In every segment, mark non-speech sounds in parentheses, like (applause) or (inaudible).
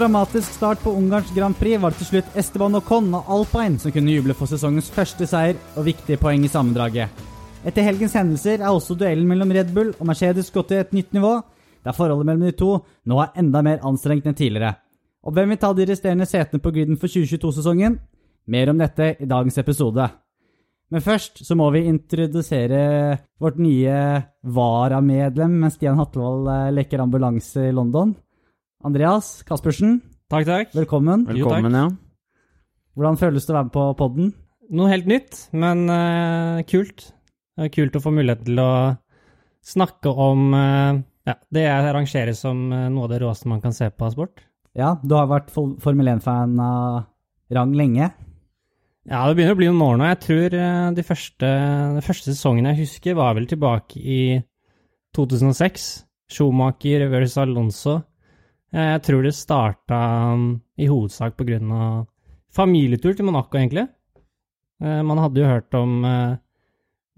dramatisk start på Ungarns Grand Prix var det til slutt Esteban Ocon og Alpine som kunne juble for sesongens første seier og viktige poeng i sammendraget. Etter helgens hendelser er også duellen mellom Red Bull og Mercedes gått til et nytt nivå, der forholdet mellom de to nå er enda mer anstrengt enn tidligere. Og hvem vil ta de resterende setene på griden for 2022-sesongen? Mer om dette i dagens episode. Men først så må vi introdusere vårt nye varamedlem mens Stian Hatlevold eh, leker ambulanse i London. Andreas Kaspersen, Takk, takk. velkommen. Jo, takk. Velkommen, ja. Hvordan føles det å være med på podden? Noe helt nytt, men eh, kult. Det er kult å få mulighet til å snakke om eh, ja, det jeg rangerer som eh, noe av det råeste man kan se på av sport. Ja, du har vært Fol- Formel 1-fan av rang lenge. Ja, det begynner å bli noen år nå. Jeg tror eh, de første, de første sesongene jeg husker, var vel tilbake i 2006. Schumacher versus Alonso. Eh, Jeg tror det starta um, i hovedsak på grunn av familietur til Monaco, egentlig. Eh, Man hadde jo hørt om eh,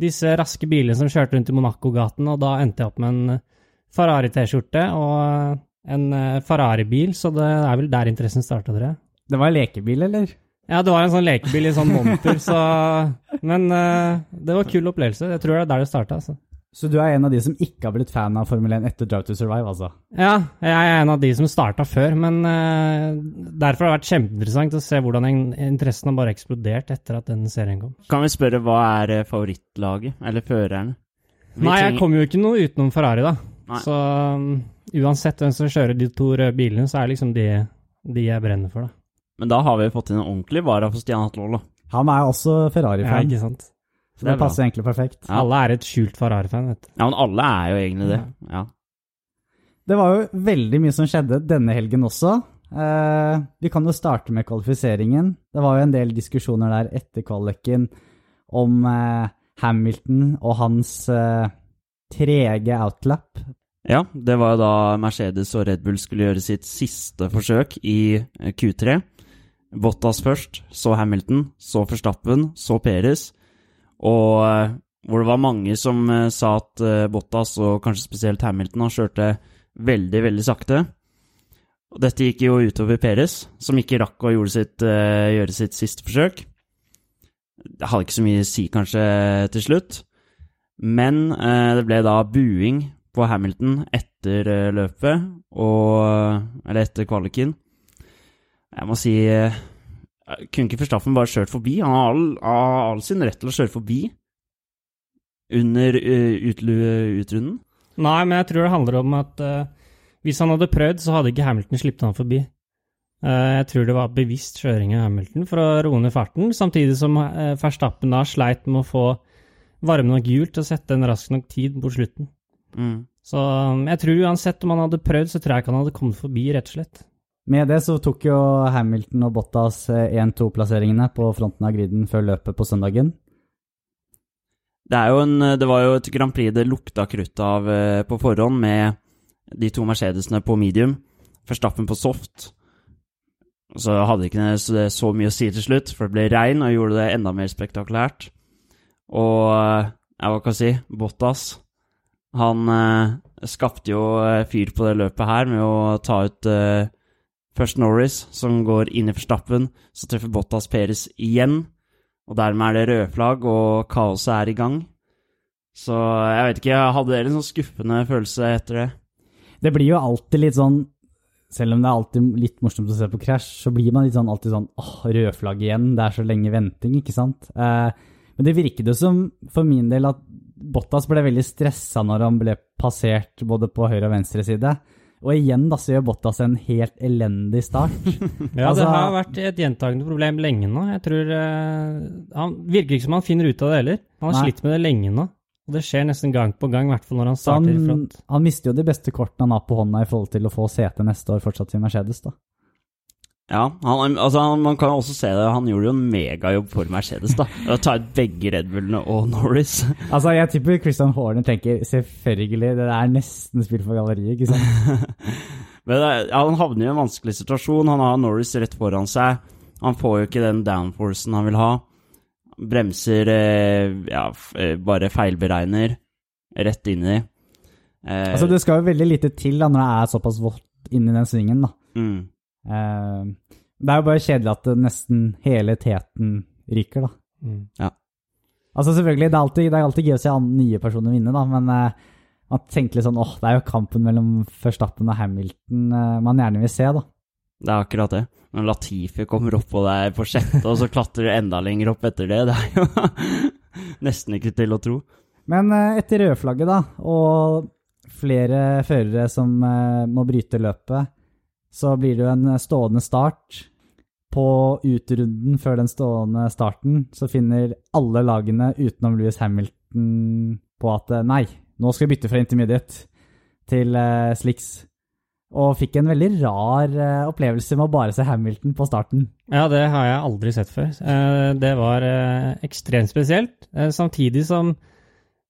disse raske bilene som kjørte rundt i Monaco-gaten, og da endte jeg opp med en Ferrari-T-skjorte og en Ferrari-bil, så det er vel der interessen starta, tror jeg. Det var en lekebil, eller? Ja, det var en sånn lekebil i sånn monter, så Men det var en kul opplevelse. Jeg tror det er der det starta, altså. Så du er en av de som ikke har blitt fan av Formel 1 etter Drive to Survive, altså? Ja, jeg er en av de som starta før, men uh, derfor har det vært kjempeinteressant å se hvordan interessen har bare eksplodert etter at den serien kom. Kan vi spørre hva er eh, favorittlaget, eller førerne? Vi Nei, jeg kommer jo ikke noe utenom Ferrari, da. Nei. Så um, uansett hvem som kjører de to røde bilene, så er det liksom de, de jeg brenner for, da. Men da har vi fått inn en ordentlig vara for Stian Hatloll, da. Han er også Ja, Ferrari-fan, ikke sant? Så det Det er bra. passer egentlig perfekt. Ja. Alle er et skjult Ferrari-fan, vet du. Ja, men alle er jo egentlig det. Ja. Det var jo veldig mye som skjedde denne helgen også. Eh, vi kan jo starte med kvalifiseringen. Det var jo en del diskusjoner der etter kvaliken om eh, Hamilton og hans eh, trege outlap. ja, det var jo da Mercedes og Red Bull skulle gjøre sitt siste forsøk i eh, Q3. Bottas først, så Hamilton, så Verstappen, så Perez. Og eh, hvor det var mange som eh, sa at eh, Bottas, og kanskje spesielt Hamilton, han kjørte veldig, veldig sakte. Og dette gikk jo utover Perez, som ikke rakk å sitt, gjøre sitt siste forsøk. Det hadde ikke så mye å si, kanskje, til slutt. Men det ble da buing på Hamilton etter løpet, og Eller etter kvaliken. Jeg må si Kunne ikke Verstappen bare kjørt forbi? Han har all, all sin rett til å kjøre forbi under eh, utrunden. Nei, men jeg tror det handler om at uh, hvis han hadde prøvd, så hadde ikke Hamilton sluppet han forbi. Uh, jeg tror det var bevisst kjøring av Hamilton for å roe ned farten, samtidig som uh, Verstappen da sleit med å få varme nok hjul til å sette en rask nok tid på slutten. Mm. Så um, jeg tror uansett om han hadde prøvd, så tror jeg ikke han hadde kommet forbi, rett og slett. Med det så tok jo Hamilton og Bottas eh, 1-2-plasseringene på fronten av griden før løpet på søndagen. Det, en, det var jo et Grand Prix det lukta krutt av eh, på forhånd, med de to Mercedesene på medium, Verstappen på soft. Så hadde ikke det så, mye å si til slutt, for det ble regn og gjorde det enda mer spektakulært. Og jeg hva kan jeg si, Bottas Han eh, skapte jo eh, fyr på det løpet her med å ta ut eh, først Norris, som går inn i forstappen. så treffer Bottas Peres igjen. Og dermed er det rødflagg, og kaoset er i gang. Så jeg vet ikke, jeg hadde en sånn skuffende følelse etter det. Det blir jo alltid litt sånn Selv om det er alltid litt morsomt å se på krasj, så blir man sånn, alltid sånn åh, rødflagg igjen, det er så lenge venting, ikke sant? Eh, men det virket jo som, for min del, at Bottas ble veldig stressa når han ble passert både på høyre og venstre side. Og igjen da, så gjør Bottas en helt elendig start. (laughs) Ja, Altså- det har vært et gjentagende problem lenge nå. Jeg tror uh, Han virker ikke som han finner ut av det heller. Han har Nei. slitt med det lenge nå. Og det skjer nesten gang på gang, i hvert fall når han starter han, i front. han mister jo de beste kortene han har på hånda i forhold til å få sete neste år fortsatt i Mercedes, da. Ja, han, altså han, man kan også se det, han gjorde jo en megajobb for Mercedes, da. Å ta ut begge Red Bullene og Norris. Altså, jeg tipper Christian Horner tenker selvfølgelig, det er nesten spill for galleriet, ikke sant? (laughs) Men er- ja, han havner i en vanskelig situasjon. Han har Norris rett foran seg. Han får jo ikke den downforcen han vil ha. Bremser eh, ja, eh, bare feilberegner rett inn i. Eh, Altså, det skal jo veldig lite til da, når det er såpass vått inni den svingen, da. mm. Eh, det er jo bare kjedelig at det nesten hele teten ryker, da. Mm. Altså selvfølgelig, det er alltid, det er alltid gøy å se nye personer vinne, da, men eh, man tenker litt sånn åh, det er jo kampen mellom Førstappen og Hamilton eh, man gjerne vil se, da. Det er akkurat det. Når Latifi kommer oppå der på sjette, og så klatrer enda lenger opp etter det, det er jo (laughs) nesten ikke til å tro. Men eh, etter rødflagget, da, og flere førere som må bryte løpet, så blir det jo en stående start. På utrunden før den stående starten så finner alle lagene utenom Louis Hamilton på at eh, nei, nå skal vi bytte fra intermediate til uh, slicks. Og fikk en veldig rar uh, opplevelse med å bare se Hamilton på starten. Ja, det har jeg aldri sett før. Uh, Det var ekstremt spesielt. Samtidig som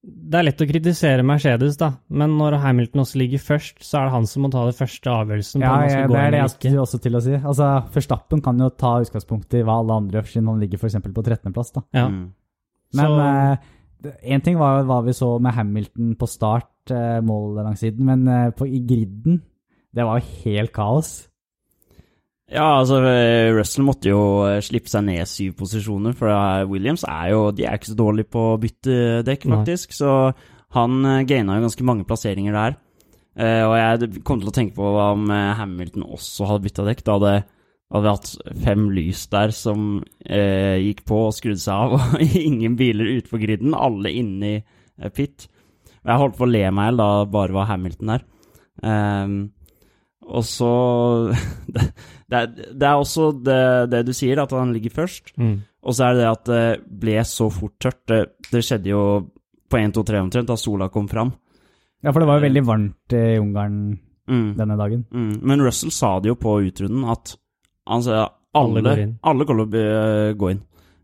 det er lett å kritisere Mercedes, da, men når Hamilton også ligger først, så er det han som må ta den første avgjørelsen på Ja, om han ja, skal det gå er det jeg ikke. skulle også til å si. Altså, Verstappen kan jo ta utgangspunkt i hva alle andre gjør, siden han ligger f.eks. på 13.-plass. da. Ja. Mm. Men Så- eh, en ting var hva vi så med Hamilton på start, eh, mål langs siden, men eh, på, i griden, det var jo helt kaos. Ja, altså eh, Russell måtte jo eh, slippe seg ned syv posisjoner, for eh, Williams er jo De er ikke så dårlige på å bytte dekk, Nei. faktisk. Så han gaina jo ganske mange plasseringer der. Og jeg kom til å tenke på om Hamilton også hadde bytta dekk. Da hadde, hadde vi hatt fem lys der som eh, gikk på og skrudde seg av, (laughs) og ingen biler utenfor griden. Alle inne i pit. Jeg holdt på å le meg i hjel da bare var Hamilton der. Um, og så (laughs) det, er, det er også det, det du sier, at han ligger først. Mm. Og så er det det at det ble så fort tørt. Det, det skjedde jo på 1, 2, 3 omtrent, da sola kom fram. Ja, for det var jo veldig varmt i Ungarn Mm. denne dagen. Mm. Men Russell sa det jo på utrunden at han sa alle, Alle går kommer til å eh, gå inn.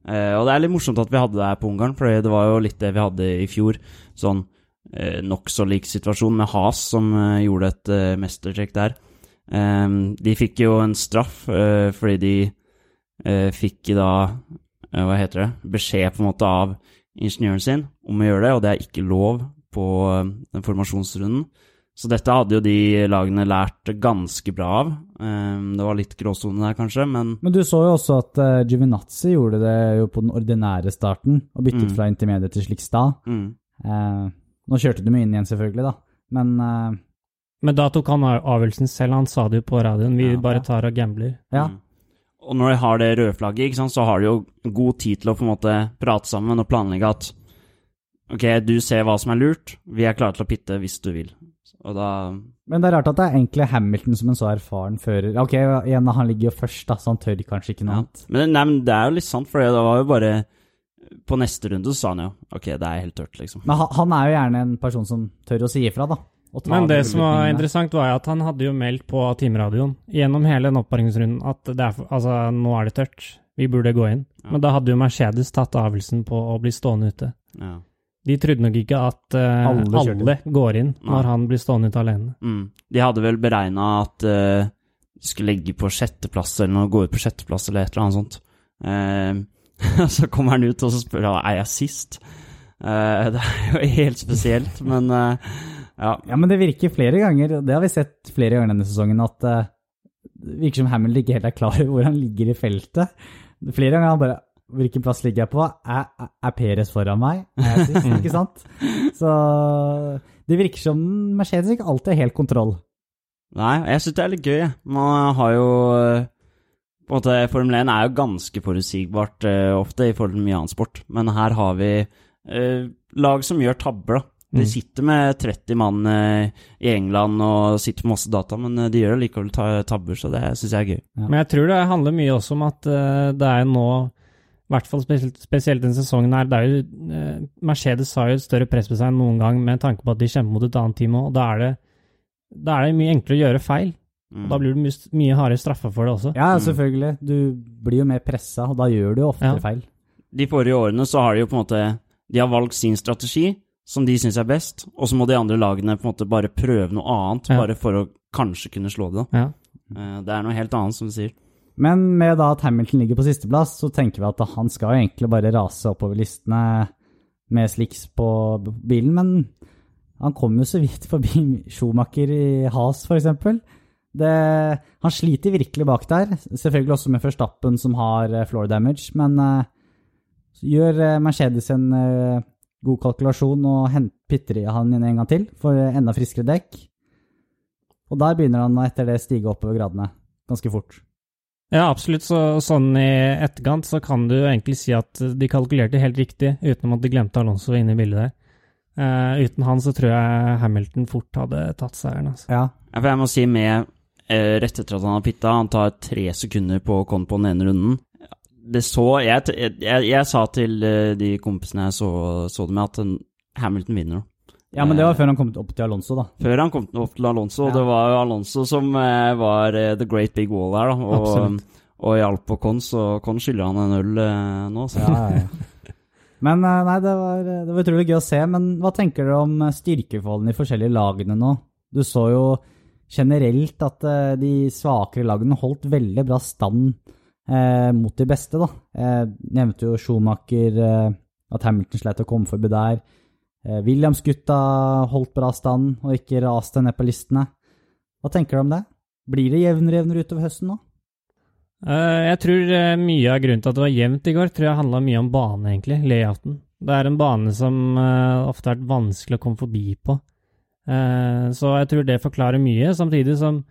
Eh, og det er litt morsomt at vi hadde det her på Ungarn, for det var jo litt det vi hadde i fjor. Sånn eh, nokså lik situasjon med Has, som eh, gjorde et eh, mestertrekk der. Eh, de fikk jo en straff eh, fordi de eh, fikk da eh, Hva heter det? Beskjed på en måte av ingeniøren sin om å gjøre det, og det er ikke lov på den formasjonsrunden. Så dette hadde jo de lagene lært ganske bra av. Eh, det var litt gråsone der, kanskje, men Men du så jo også at Giovinazzi gjorde det jo på den ordinære starten, og byttet Mm. fra intermediet til Slikstad. mm, Eh, nå kjørte de inn igjen, selvfølgelig, da. Men eh, Men da tok han avgjørelsen selv, han sa det jo på radioen. Vi Ja. bare tar og gambler. ja. Mm. Og når de har det røde flagget, ikke sant, så har de jo god tid til å på en måte prate sammen og planlegge at Ok, du ser hva som er lurt, vi er klare til å pitte hvis du vil. Og da Men det er rart at det er egentlig Hamilton som en så erfaren fører. Ok, igjen, han ligger jo først, da, så han tør kanskje ikke noe ja. annet. Men, nei, men det er jo litt sant, for det var jo bare På neste runde så sa han jo ok, det er helt tørt, liksom. Men han, han er jo gjerne en person som tør å si ifra, da. Men det som var interessant, var at han hadde jo meldt på teamradioen gjennom hele den oppvarmingsrunden at det er, altså, nå er det tørt, vi burde gå inn. Ja. Men da hadde jo Mercedes tatt avgjørelsen på å bli stående ute. Ja. De trodde nok ikke at uh, Alle alle, går inn når når han blir stående ute alene. Mm. De hadde vel beregna at uh, de skulle legge på sjetteplass eller noe, gå ut på sjetteplass eller et eller annet sånt. Uh, (laughs) så kommer han ut og så spør han er jeg sist. Uh, (laughs) det er jo helt spesielt, men ja. Ja, men det virker flere ganger, det har vi sett flere ganger denne sesongen, at eh, det virker som Hamill ikke helt er klar over hvor han ligger i feltet. Flere ganger han bare Hvilken plass ligger jeg på? Er, er, Peres foran meg? Er jeg sist? (laughs) ikke sant? Så det virker som Mercedes ikke alltid har helt kontroll. Nei, jeg syns det er litt gøy. Man har jo eh, På en måte, Formel 1 er jo ganske forutsigbart uh, ofte i forhold til mye annen sport, men her har vi uh, lag som gjør tabber, da. De Mm. sitter med 30 mann eh, i England og sitter med masse data, men eh, de gjør likevel tabber, så det syns jeg er gøy. Ja. Men jeg tror det handler mye også om at eh, det er nå, i hvert fall spesielt, spesielt denne sesongen her, det er jo Mercedes har jo et større press på seg enn noen gang med tanke på at de kjemper mot et annet team òg, og da er det da er det mye enklere å gjøre feil. Mm. Da blir det mye, mye hardere straffa for det også. Ja, Mm. selvfølgelig. Du blir jo mer pressa, og da gjør du jo oftere Ja. feil. De forrige årene så har de jo på en måte De har valgt sin strategi, som de syns er best, og så må de andre lagene på en måte bare prøve noe annet, Ja. bare for å kanskje kunne slå det. Ja. Eh, Det er noe helt annet, som du sier. Men med da at Hamilton ligger på sisteplass, så tenker vi at han skal jo egentlig bare rase oppover listene med slicks på bilen, men han kom jo så vidt forbi Schumacher i Has, eksempel. Han sliter virkelig bak der, selvfølgelig også med Verstappen som har eh, floor damage, men eh, gjør Mercedes en god kalkulasjon og hent, pitter i han inn en gang til for enda friskere dekk. Og der begynner han etter det stige oppover gradene ganske fort. Ja, absolutt. Så, sånn i etterkant så kan du egentlig si at de kalkulerte helt riktig, utenom at de glemte Alonso inne i bildet der. Uh, uten han så tror jeg Hamilton fort hadde tatt seieren. Altså. Ja, Ja, for jeg må si med uh, rett etter at han har pitta, han tar tre sekunder på å komme på den ene runden. Det så Jeg, jeg, jeg, jeg sa til eh, de kompisene jeg så, så det med, at Hamilton vinner. ja men det var før han kom opp til Alonso, da. Før han kom opp til Alonso, og Ja. det var jo Alonso som eh, var eh, the great big wall her, da. Og, Absolutt. og hjalp på Con, så Con skylder han en øl eh, nå. Så. Ja, ja. Men eh, nei, det var, det var utrolig gøy å se. Men hva tenker dere om eh, styrkeforholdene i forskjellige lagene nå? Du så jo generelt at eh, de svakere lagene holdt veldig bra stand eh, mot de beste, da. Jeg nevnte jo Schumacher, eh, at Hamilton sleit å komme forbi der. Eh, Williams-gutta holdt bra stand og ikke raste ned på listene. Hva tenker du om det? Blir det jevnere og jevnere utover høsten nå? Eh, jeg tror eh, mye av grunnen til at det var jevnt i går, tror jeg handla mye om bane, egentlig. Layouten. Det er en bane som eh, ofte har vært vanskelig å komme forbi på. Eh, så jeg tror det forklarer mye, samtidig som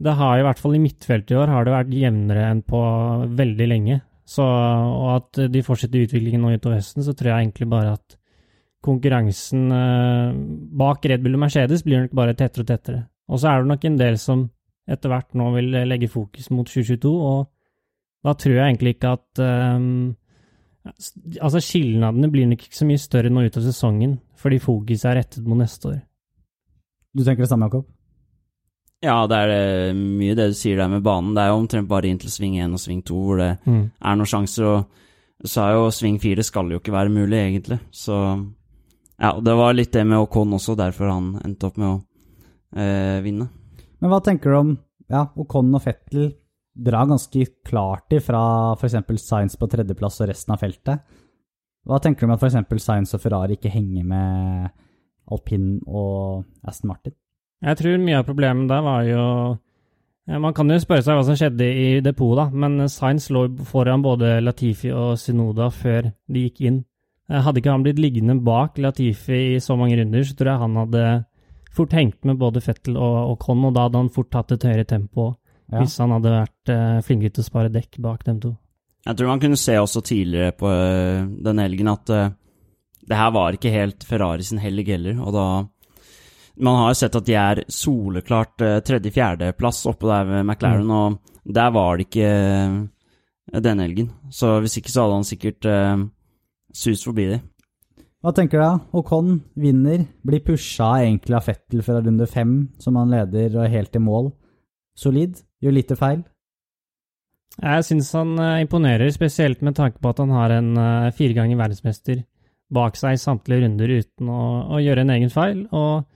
det har i hvert fall i midtfeltet i år har det vært jevnere enn på veldig lenge. Så, og at de fortsetter utviklingen nå utover høsten, så tror jeg egentlig bare at konkurransen eh, bak Red Bull og Mercedes blir nok bare tettere og tettere. Og så er det nok en del som etter hvert nå vil legge fokus mot 2022, og da tror jeg egentlig ikke at eh, Altså, skilnadene blir nok ikke så mye større nå utover sesongen, fordi fokuset er rettet mot neste år. Du tenker det samme, Jakob? Ja, det er eh, mye det du sier der med banen. Det er jo omtrent bare inn til sving 1 og sving 2 hvor det er noen sjanser, og så er jo sving 4 skal jo ikke være mulig, egentlig. Så ja, det var litt det med Ocon også, derfor han endte opp med å eh, vinne. Men hva tenker du om ja, Ocon og Fettel drar ganske klart ifra f.eks. Science på tredjeplass og resten av feltet? Hva tenker du om at f.eks. Science og Ferrari ikke henger med alpin og Aston Martin? Jeg tror mye av problemet der var jo Man kan jo spørre seg hva som skjedde i depot, da, men Sainz lå foran både Latifi og Sinoda før de gikk inn. Eh, Hadde ikke han blitt liggende bak Latifi i så mange runder, så tror jeg han hadde fort hengt med både Fettel og Con, og da hadde han fort tatt et høyere tempo Ja. hvis han hadde vært eh, flinkere til å spare dekk bak dem to. Jeg tror man kunne se også tidligere på øh, denne helgen at øh, det her var ikke helt Ferrari sin helg heller, og da Man har jo sett at de er soleklart øh, tredje-fjerdeplass oppe der ved McLaren, og der var det ikke øh, denne helgen. Så hvis ikke så hadde han sikkert uh, sust forbi de. Hva tenker du? da? Håkon vinner, blir pusha egentlig av Fettel fra runde fem, som han leder og helt i mål. Solid, gjør lite feil. Jeg syns han eh, imponerer, spesielt med tanke på at han har en fire ganger verdensmester bak seg i samtlige runder uten å, å gjøre en egen feil, og,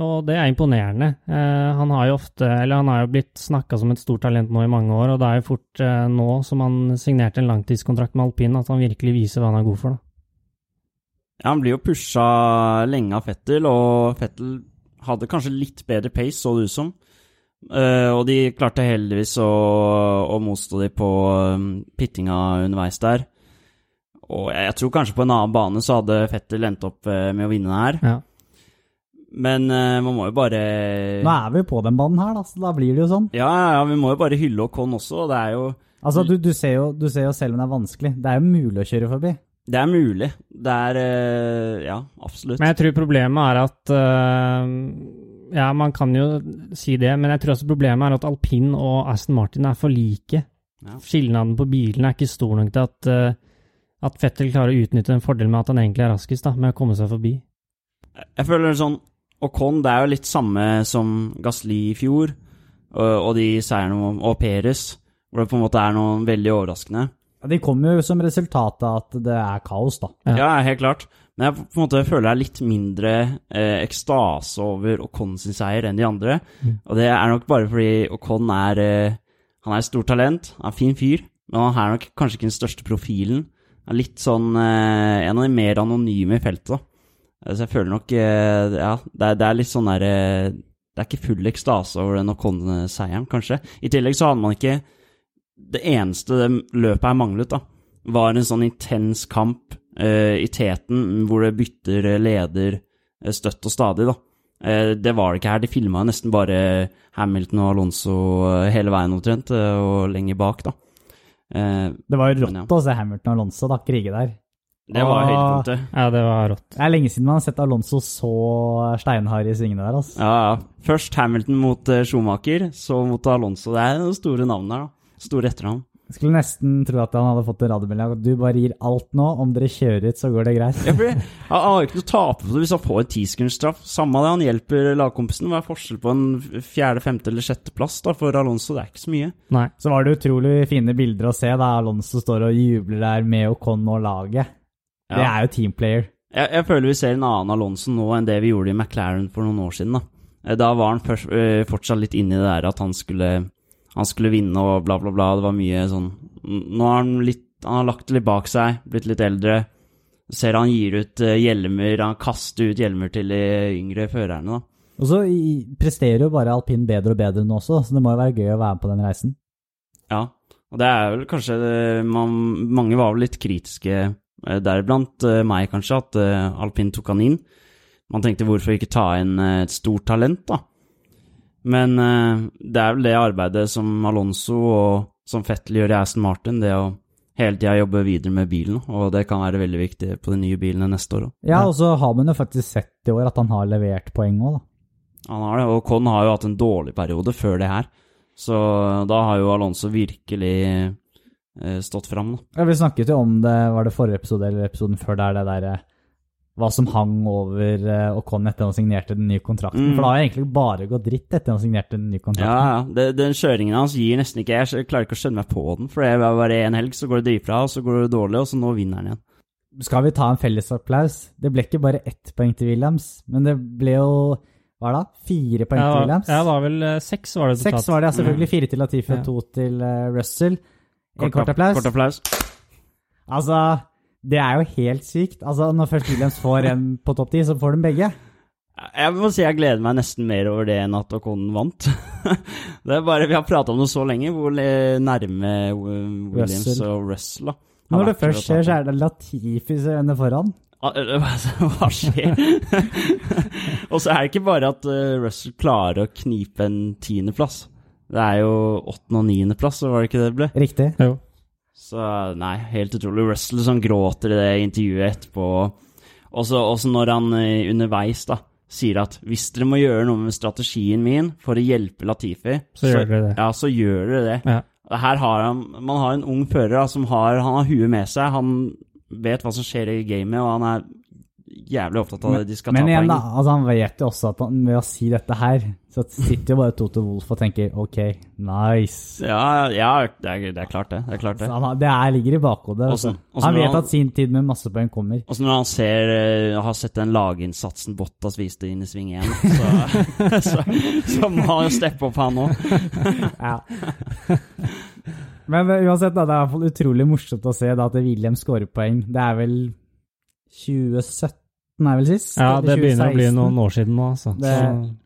og det er imponerende. Eh, han har jo ofte, eller han har jo blitt snakka som et stort talent nå i mange år, og det er jo fort eh, nå som han signerte en langtidskontrakt med alpin, at han virkelig viser hva han er god for. da. Ja, han blir jo pusha lenge av Fettel, og Fettel hadde kanskje litt bedre pace, så det ut som. Eh, og de klarte heldigvis å, å motstå de på um, pittinga underveis der. Og jeg, jeg tror kanskje på en annen bane så hadde Fettel endt opp eh, med å vinne den her. Ja. Men uh, man må jo bare Nå er vi jo på den banen her, da, så da blir det jo sånn. Ja, ja, ja, vi må jo bare hylle Ocon også. og Det er jo Altså, du, du, ser jo, du ser jo selv om det er vanskelig. Det er jo mulig å kjøre forbi. Det er mulig. Det er uh, Ja, absolutt. Men jeg tror problemet er at uh, Ja, man kan jo si det, men jeg tror også problemet er at alpin og Aston Martin er for like. Ja. Skilnaden på bilene er ikke stor nok til at, at Fettel klarer å utnytte en fordel med at han egentlig er raskest, da, med å komme seg forbi. Jeg føler sånn Ocon det er jo litt samme som Gasli i fjor, og, de seierne og Peres, hvor det på en måte er noe veldig overraskende. Ja, De kommer jo som resultat av at det er kaos, da. Ja. Ja, helt klart. Men jeg på en måte føler er litt mindre eh, ekstase over Ocon sin seier enn de andre. Mm. Og det er nok bare fordi Ocon er eh, Han er et stort talent, han er en fin fyr, men han er nok kanskje ikke den største profilen. Han er litt sånn eh, En av de mer anonyme i feltet, da. Så jeg føler nok eh, Ja, det er, det er litt sånn der eh, det er ikke full ekstase over den Ocon-seieren, kanskje. I tillegg så hadde man ikke Det eneste det løpet her manglet, da, var en sånn intens kamp uh, i teten hvor det bytter leder støtt og stadig, da. Uh, det var det ikke her. De filma nesten bare Hamilton og Alonso hele veien omtrent, og lenger bak, da. Uh, Det var jo Men ja. rått å se Hamilton og Alonso da, krige der. Det var høydepunktet. Ja, det var rått. Det er lenge siden man har sett Alonso så steinhard i svingene der. altså. Ja, ja. Først Hamilton mot eh, Schumacher, så mot Alonso. Det er noen store navn der, da. Store etternavn. Jeg skulle nesten tro at han hadde fått en radiomelding. at Du bare gir alt nå. Om dere kjører ut, så går det greit. Ja, for (laughs) Han har jo ikke noe å tape på det hvis han får en tisekundsstraff. Samme det, han hjelper lagkompisen. Hva er forskjell på en fjerde, femte eller sjetteplass for Alonso? Det er ikke så mye. Nei. Så var det utrolig fine bilder å se da Alonso står og jubler der med Ocon og laget. Det er jo teamplayer. Jeg, jeg føler vi ser en annen Alonso nå enn det vi gjorde i McLaren for noen år siden. Da, Eh, da var han først, øh, fortsatt litt inne i det der at han skulle, han skulle vinne og bla, bla, bla. Det var mye sånn Nå har han litt Han har lagt det litt bak seg, blitt litt eldre. Ser han gir ut eh, hjelmer, han kaster ut hjelmer til de yngre førerne, da. Og så presterer jo bare alpin bedre og bedre nå også, så det må jo være gøy å være med på den reisen. Ja, og det er vel kanskje man, Mange var vel litt kritiske, deriblant eh, meg kanskje, at eh, alpin tok han inn. Man tenkte hvorfor ikke ta inn eh, et stort talent, da. Men eh, det er vel det arbeidet som Alonso og som Fettel gjør i Aston Martin, det å hele tida jobbe videre med bilen, og det kan være veldig viktig på de nye bilene neste år òg. Ja, og så har man jo faktisk sett i år at han har levert poeng òg, da. Han har det, og Con har jo hatt en dårlig periode før det her, så da har jo Alonso virkelig eh, stått fram, da. Ja, vi snakket jo om det, var det forrige episode eller episoden før der, det derre hva som hang over uh, Ocon etter han signerte den nye kontrakten. Mm. For det har egentlig bare gått dritt etter han signerte den nye kontrakten. ja. Det, den kjøringen hans gir nesten ikke Jeg klarer ikke å skjønne meg på den. For det er bare en helg, så går det dritbra, og så går det dårlig, og så nå vinner han igjen. Skal vi ta en fellesapplaus? Det ble ikke bare ett poeng til Williams, men det ble jo Hva er det? da? Fire poeng Ja, til Williams? ja, det var vel eh, seks, var det totalt. Seks var det, ja. Selvfølgelig fire til Latifi og Ja. to til eh, Russell. Kort kort applaus. Kort applaus. Altså, det er jo helt sykt. Altså, Når først Williams får en på topp ti, så får de begge. Jeg må si jeg gleder meg nesten mer over det enn at Okonen vant. (laughs) det er bare, Vi har prata om det så lenge, hvor nærme eh, Williams Russell. og Russell da. Når det først skjer, så er det Latifi som ender foran. Ah, eh, (laughs) Hva skjer? (laughs) og så er det ikke bare at eh, Russell klarer å knipe en tiendeplass. Det er jo åttende- og niendeplass, var det ikke det det ble? Riktig. Jo. Så nei, helt utrolig. Russell som gråter i det intervjuet etterpå. Også, også når han eh, underveis da sier at hvis dere må gjøre noe med strategien min for å hjelpe Latifi, Så gjør dere det. Ja, så gjør dere det. Ja. Her har han, man har en ung fører da, som har, han har huet med seg. Han vet hva som skjer i gamet, og han er jævlig opptatt av det. De skal Men ta igjen, da, poeng. altså han vet jo også at han, ved å si dette her, så sitter jo bare Toto Wolff og tenker ok, nice. Ja, ja det, er, det er klart det. Det er klart det. Han, det er, ligger i bakhodet. Også- altså. også han vet han- at sin tid med masse poeng kommer. Og når han ser, eh, har sett den laginnsatsen Bottas viste inn i sving 1, (laughs) så, så, så må han jo steppe opp, han òg. (laughs) Ja. Men eh, uansett, da, det er utrolig morsomt å se da, at William skårer poeng. Det er vel 2017 er vel sist? Ja, det begynner å bli noen år siden nå, altså. Det- Så,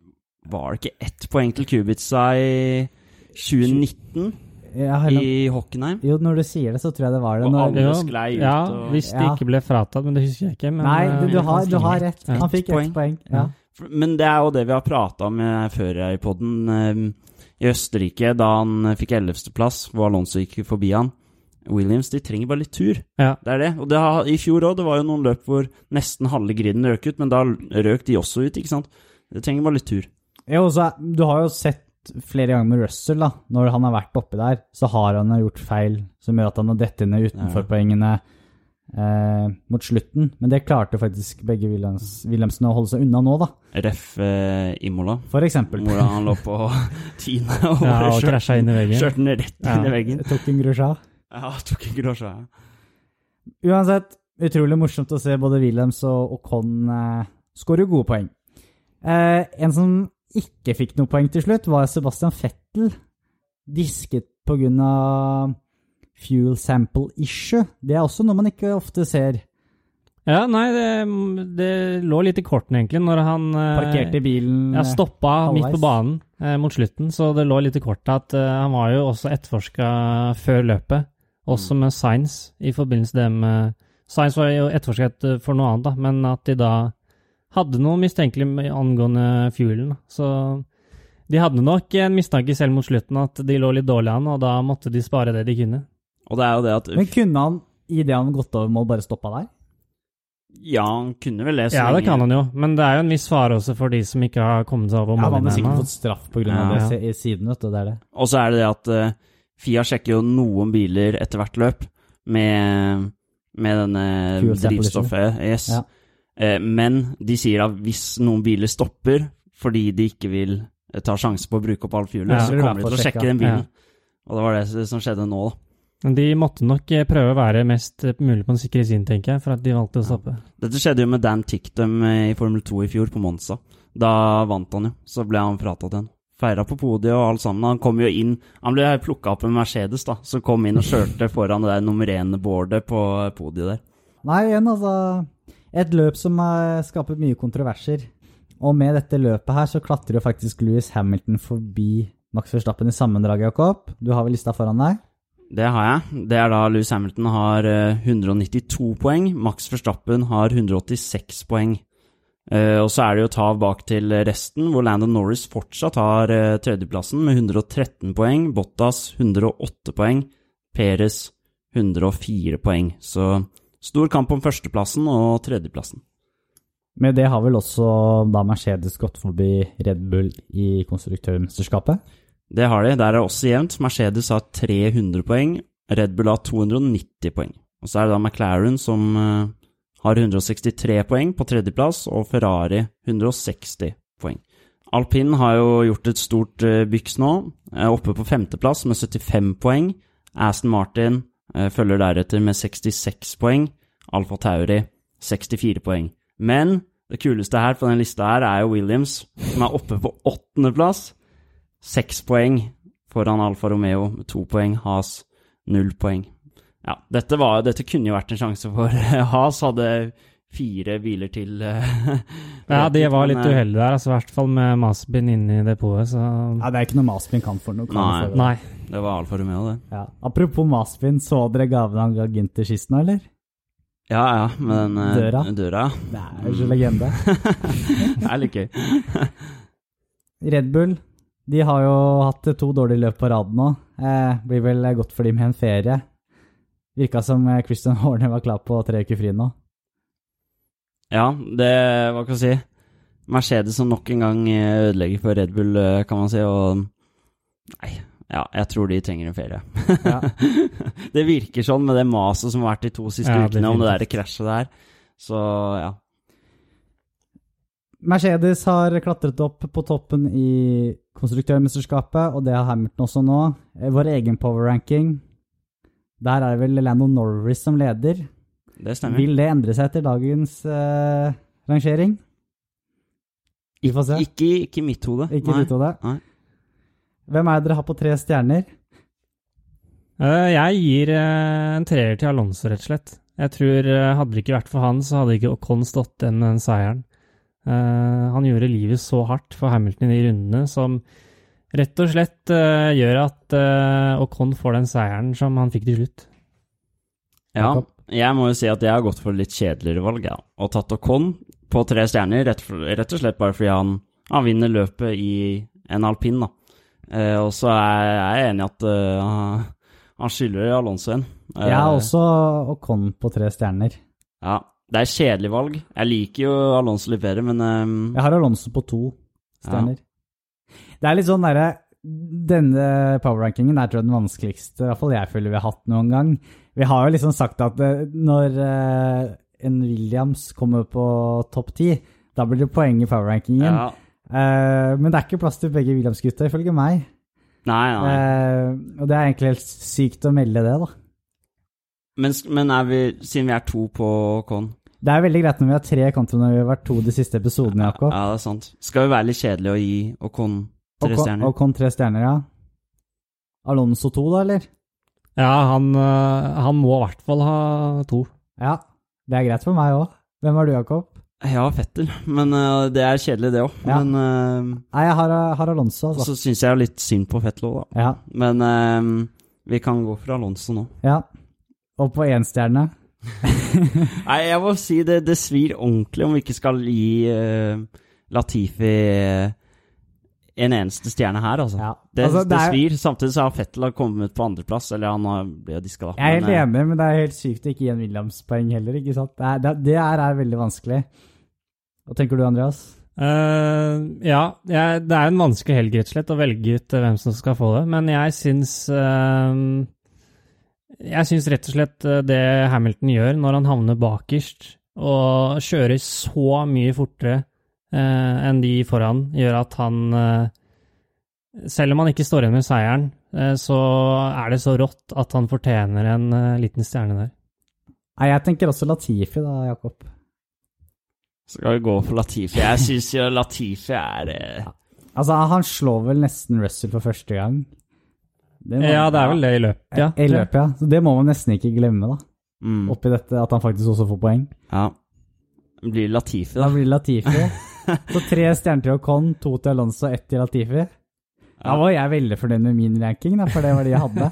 Var det ikke ett poeng til Kubica i 2019 Ja, i Hockenheim? Jo, når du sier det, så tror jeg det var det. Og alle sklei ut ja, og hvis det Ja. ikke ble fratatt, men det husker jeg ikke. Men, nei, eh, du, du, har, du har rett. Han fikk ett Poeng. poeng. Ja. Men det er jo det vi har prata om eh, før i poden. I Østerrike, da han eh, fikk 11.-plass, hvor Alonso gikk forbi han. Williams de trenger bare litt tur. Ja. Det er det. Og det har, i fjor òg, det var jo noen løp hvor nesten halve griden røk ut, men da røk de også ut, ikke sant. Det trenger bare litt tur. Jo, så, du har jo sett flere ganger med Russell, da, når han har vært oppi der, så har han gjort feil som gjør at han har dettet ned utenforpoengene eh, mot slutten. Men det klarte faktisk begge Williams, Williamsene å holde seg unna nå, da. Ref eh, Imola, For eksempel. hvor han lå på (laughs) tiende og ja, og krasja inn i veggen. kjørte den rett Ja. inn i veggen. Tok en Grosjean. Ja, (laughs) tok en grosje. Uansett, utrolig morsomt å se både Williams og Ocon eh, skåre gode poeng. Eh, en som ikke fikk noe poeng til slutt, var Sebastian Fettel. Disket pga. fuel sample issue. Det er også noe man ikke ofte ser. Ja, nei, det, det lå litt i kortene, egentlig, når han eh, Parkerte bilen Ja, stoppa halvveis. midt på banen eh, mot slutten, så det lå litt i kortet at eh, han var jo også etterforska før løpet, også med Science, i forbindelse med det med Science var jo etterforsket eh, for noe annet, da, men at de da hadde noe mistenkelig angående fuelen. Så de hadde nok en mistanke selv mot slutten at de lå litt dårlig an, og da måtte de spare det de kunne. Og det er jo det at Men kunne han, idet han gått over mål, bare stoppa der? Ja, han kunne vel det. så Ja, det kan han jo, men det er jo en viss fare også for de som ikke har kommet seg over Ja, han hadde sikkert fått straff pga. Ja. det i siden, vet du. Det er det. Og så er det det at eh, Fia sjekker jo noen biler etter hvert løp med, med denne drivstoffet. Yes. Ja. Eh, men de sier at hvis noen biler stopper fordi de ikke vil eh, ta sjanse på å bruke opp all fuelet, Ja, så kommer de til å sjekke den bilen. Ja. Og det var det som skjedde nå, da. Men de måtte nok eh, prøve å være mest mulig på den sikre siden, tenker jeg, for at de valgte å stoppe. Dette skjedde jo med Dan Ticktum eh, i Formel 2 i fjor, på Monza. Da vant han jo, så ble han fratatt igjen. Feira på podiet og alt sammen. Han kom jo inn Han ble plukka opp med Mercedes, da, som kom inn og kjørte foran det der nummer én-boardet på podiet der. Nei, igjen, altså Et løp som har skapt mye kontroverser. Og med dette løpet her så klatrer jo faktisk Louis Hamilton forbi Max Verstappen i sammendraget, Jakob. Du har vel lista foran deg? Det har jeg. Det er da Louis Hamilton har eh, 192 poeng. Max Verstappen har 186 poeng. Eh, og så er det jo tav bak til resten, hvor Landon Norris fortsatt har eh, tredjeplassen med 113 poeng. Bottas 108 poeng. Perez 104 poeng. Så stor kamp om førsteplassen og tredjeplassen. Med det har vel også da Mercedes gått forbi Red Bull i konstruktørmesterskapet? Det har de. Der er det også jevnt. Mercedes har 300 poeng. Red Bull har 290 poeng. Og så er det da McLaren som eh, har 163 poeng på tredjeplass, og Ferrari 160 poeng. Alpin har jo gjort et stort uh, byks nå, er oppe på femteplass med 75 poeng. Aston Martin eh, følger deretter med 66 poeng. Alfa Tauri 64 poeng. Men det kuleste her på den lista her er jo Williams, som er oppe på åttendeplass. Seks poeng foran Alfa Romeo med to poeng. Has null poeng. Ja, dette, var, dette kunne jo vært en sjanse for Has hadde fire biler til. eh, (laughs) Ja, de var litt eh, uheldige der, altså, i hvert fall med Masbin inne i depotet, så Ja, Det er ikke noe Maspin kan for noe. Kan Nei. for det. Nei. Det var Alfa Romeo, det. Ja. Apropos Maspin, så dere gaven han ga Ginter sist nå, eller? Ja, ja, med den eh, Døra. døra. Det er jo ikke legende. (laughs) det er litt gøy. (laughs) Red Bull de har jo hatt to dårlige løp på rad nå. Eh, blir vel godt for dem med en ferie. Virka som eh, Christian (laughs) Horner var klar på tre uker fri nå. Ja, det Hva kan jeg si? Mercedes som nok en gang eh, ødelegger for Red Bull, eh, kan man si, og Nei, ja, jeg tror de trenger en ferie. Ja. (laughs) det virker sånn med det maset som har vært de to siste Ja, ukene om det der krasjet der. Så ja. Mercedes har klatret opp på toppen i konstruktørmesterskapet, og det har Hamilton også nå. Vår egen power ranking. Der er det vel Landon Norris som leder. Det stemmer. Vil det endre seg etter dagens uh, rangering? Vi får se. Ikke, ikke i mitt hode. Ikke Nei. ditt hode. Nei. Hvem er det dere har på tre stjerner? Uh, Jeg gir uh, en treer til Alonso, rett og slett. Jeg tror Hadde det ikke vært for han, så hadde ikke Ocon stått den, den seieren. Eh, han gjorde livet så hardt for Hamilton i de rundene som rett og slett uh, gjør at uh, Ocon får den seieren som han fikk til slutt. Ja, jeg må jo si at jeg har gått for litt kjedeligere valg, ja. Og tatt Ocon på tre stjerner, rett, rett og slett bare fordi han, han vinner løpet i en alpin, da. Uh, og så er jeg enig i at han- skylder Alonso en. Jeg har også Ocon på tre stjerner. Ja, det er et kjedelig valg. Jeg liker jo Alonso litt bedre, men um, Jeg har Alonso på to stjerner. Det er litt sånn derre Denne power-rankingen er tror jeg den vanskeligste i hvert fall jeg føler vi har hatt noen gang. Vi har jo liksom sagt at eh, når eh, en Williams kommer på topp ti, da blir det poeng i power-rankingen. ja. Eh, men det er ikke plass til begge Williams-gutta, ifølge meg. Nei, nei. Og det er egentlig helt sykt å melde det, da. Men, men er vi, siden vi er to på con Det er veldig greit når vi har tre kontra når vi har vært to de siste episodene, Jakob. Ja, det er sant. Skal vi være litt kjedelige og gi Ocon tre stjerner. stjerner? kom tre stjerner, ja. Alonso to, da, eller? Ja, han, eh, han må i hvert fall ha to. Ja, det er greit for meg òg. Hvem var du, Jakob? Ja, Fettel, men uh, det er kjedelig, det òg. Ja. Men uh, Nei, jeg har, har Alonso, altså. så syns jeg litt synd på Fettel òg, da. Ja. Men uh, vi kan gå for Alonso nå. ja. Og på énstjerne? (laughs) Nei, jeg må si det, det svir ordentlig om vi ikke skal gi Latifi en eneste stjerne her, altså. Ja. Det, Altså, det, det er- svir. Samtidig så har Fettel kommet på andreplass, eller han har- ble jo diska, da. Jeg er helt Men, eh, enig, men det er helt sykt å ikke gi en Williams-poeng heller, ikke sant? Det er, det, det er, er veldig vanskelig. Hva tenker du, Andreas? Uh, ja, jeg, det er en vanskelig helg, rett og slett, å velge ut eh, hvem som skal få det. Men jeg syns uh, Jeg syns rett og slett det Hamilton gjør når han havner bakerst og kjører så mye fortere enn de foran, gjør at han eh, Selv om han ikke står igjen med seieren, eh, så er det så rått at han fortjener en eh, liten stjerne der. Nei, jeg tenker også Latifi da, Jakob. Skal vi gå for Latifi? Jeg syns jo Latifi er eh, Altså, han slår vel nesten Russell for første gang. Det må- Ja, det er vel det i løpet, ja. I løpet, ja. Så det må man nesten ikke glemme, da. mm, Oppi dette, at han faktisk også får poeng. Ja. Blir Latifi, Da da. blir Latifi. (laughs) (laughs) Så tre stjerner til Ocon, to til Alonso, ett til Latifi. Da var jeg veldig fornøyd med min ranking, da, for det var det jeg hadde.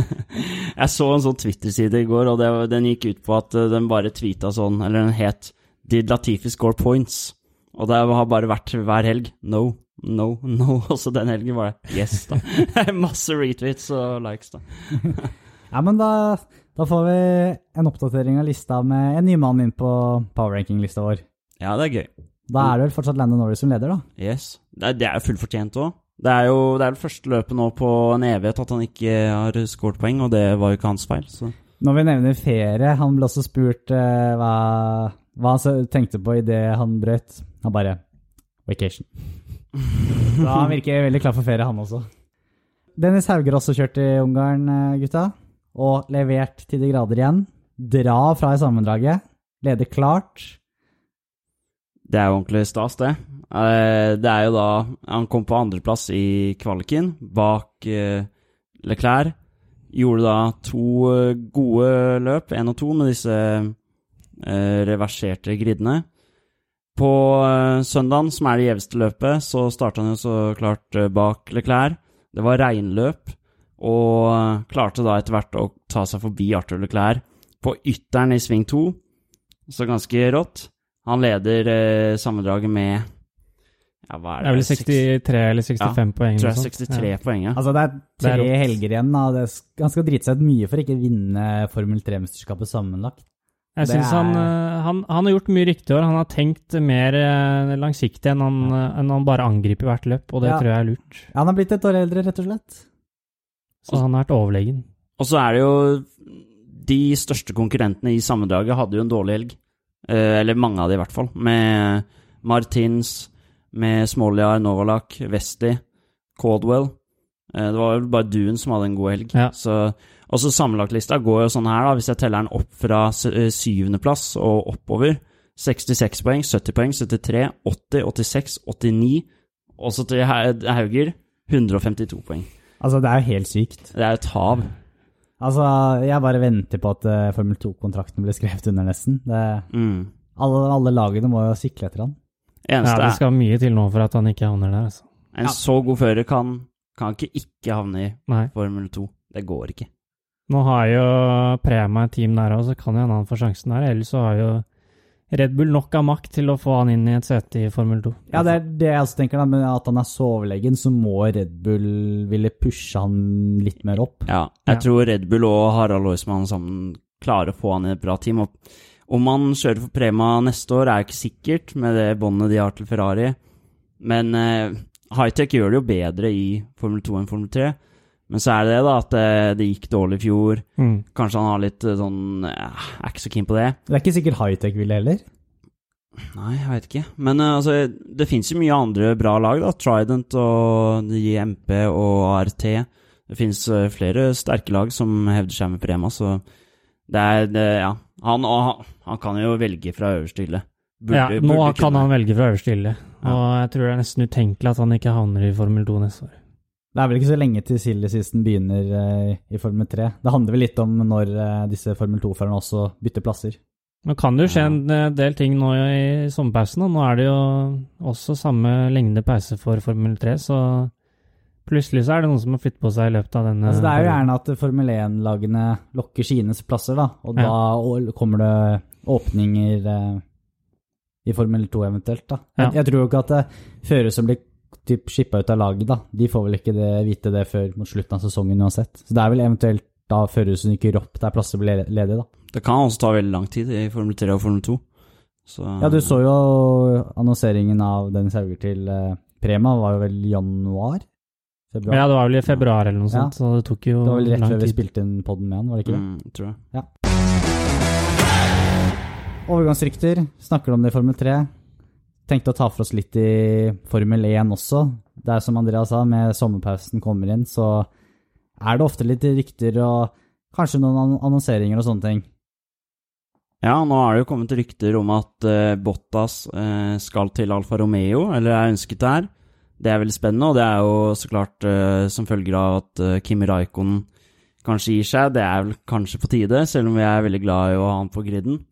(laughs) Jeg så en sånn Twitter-side i går, og det, den gikk ut på at eh, den bare tweeta sånn, eller den het Did Latifi score points? Og det har bare vært hver helg. No, no, no. (laughs) Også den helgen var det yes, da. Masse retweets og likes, da. Ja, men da, da får vi en oppdatering av lista med en ny mann inn på power ranking-lista vår. Ja, det er gøy. Da er det vel fortsatt Landon Norris som leder, da. Yes. Det er, det er fullt fortjent òg. Det er jo det er det første løpet nå på en evighet at han ikke har scoret poeng, og det var jo ikke hans feil. Så. Når vi nevner ferie, han ble også spurt uh, hva, hva han tenkte på idet han brøt. Han bare Vacation. Så han virker veldig klar for ferie, han også. Dennis Hauger også kjørt i Ungarn, eh, gutta. Og levert til de grader igjen. Dra fra i sammendraget. Leder klart. Det er jo ordentlig stas, det. Eh, Det er jo da Han kom på andreplass i kvaliken, bak eh, Leclerc. Gjorde da to eh, gode løp, én og to, med disse reverserte gridene. På søndagen, som er det gjeveste løpet, så starta han jo så klart bak Leclerc. Det var regnløp, og klarte da etter hvert å ta seg forbi Arthur Leclerc på ytteren i sving to. Så ganske rått. Han leder eh, sammendraget med ja, hva er Det er vel 63 eller 65 poeng. tror jeg 63 Ja. poeng, ja. Altså, det er Det er tre helger igjen. Da. Det er han skal drite seg ut mye for ikke å vinne Formel 3-mesterskapet sammenlagt. Jeg Det synes han, er- han, han, han har gjort mye riktig år. Han har tenkt mer eh, langsiktig enn han, ja. enn han bare angriper hvert løp, og det Ja. tror jeg er lurt. Ja, han har blitt et år eldre, rett og slett. Så han har vært overlegen. Og så er det jo De største konkurrentene i sammendraget hadde jo en dårlig helg. Eh, eller mange av de, i hvert fall. Med Martins, med Smoljar, Novalak, Vesti, Caldwell. Eh, det var vel bare Duen som hadde en god helg. Ja. Så, og så sammenlagtlista går jo sånn her, da, hvis jeg teller den opp fra eh, syvendeplass og oppover. 66 poeng, 70 poeng, 73, 80, 86, 89. Og så til Hauger 152 poeng. Altså, det er jo helt sykt. Det er et hav. Altså, jeg bare venter på at uh, Formel 2-kontrakten blir skrevet under, nesten. Det, Mm. alle, alle lagene må jo sikle etter han. Eneste Ja, det er skal mye til nå for at han ikke havner der. Altså. En så god fører kan, kan ikke ikke havne i Nei. Formel 2. Det går ikke. Nå har jo Prema et team der òg, så kan jo hende han får sjansen der. Ellers så har jo Red Bull nok av makt til å få han inn i et sete i Formel 2. Ja, det er det jeg også tenker, da, men at han er så overlegen, så må Red Bull ville pushe han litt mer opp. Ja, jeg Ja. tror Red Bull og Harald Loismann sammen klarer å få han i et bra team. Og om han kjører for Prema neste år, er ikke sikkert med det båndet de har til Ferrari. Men eh, Hightech gjør det jo bedre i Formel 2 enn Formel 3. Men så er det det, da, at det, det gikk dårlig i fjor. Mm. Kanskje han har litt eh, sånn ja, Er ikke så keen på det. Det er ikke sikkert Hightech vil heller. Nei, jeg vet ikke. Men uh, altså, det fins jo mye andre bra lag, da. Trident og JMP og ART. Det fins flere sterke lag som hevder seg med Prema, så det er det, Ja. Han, og han, kan jo velge fra øverste hylle. Ja, nå kan han velge fra øverste hylle, og jeg tror det er nesten utenkelig at han ikke havner i Formel 2 neste år. Det er vel ikke så lenge til silly season begynner eh, i Formel 3. Det handler vel litt om når eh, disse Formel 2-førerne også bytter plasser. Nå kan det jo skje en eh, del ting nå i sommerpausen. og Nå er det jo også samme lengde pause for Formel 3, så plutselig så er det noen som har flyttet på seg i løpet av denne Altså, det er jo gjerne at Formel 1-lagene lokker sine plasser, da. Og Ja. da kommer det åpninger i Formel 2 eventuelt, da. Jeg, Ja. jeg tror jo ikke at det førere som blir typ skippa ut av laget, da, de får vel ikke det, vite det før mot slutten av sesongen uansett. Så det er vel eventuelt da Førhusen rykker opp der plasser blir ledige, da. Det kan også ta veldig lang tid i Formel 3 og Formel 2. Så, Ja, du så jo annonseringen av Dennis Hauger til eh, Prema, var jo vel januar? Februar? Ja, det var vel i februar eller noe Ja. sånt, så det tok jo lang tid. Det var vel rett før vi spilte inn podden med han, var det ikke det? mm, tror jeg. Overgangsrykter, snakker du om det i Formel 3? Tenkte å ta for oss litt i Formel 1 også. Det er som Andreas sa, med sommerpausen kommer inn, så er det ofte litt rykter og kanskje noen annonseringer og sånne ting. Ja, nå er det jo kommet rykter om at uh, Bottas uh, skal til Alfa Romeo, eller er ønsket der. Det er veldig spennende, og det er jo så klart uh, som følger av at Kimi Raikkonen kanskje gir seg. Det er vel kanskje på tide, selv om vi er veldig glad i å ha han på griden.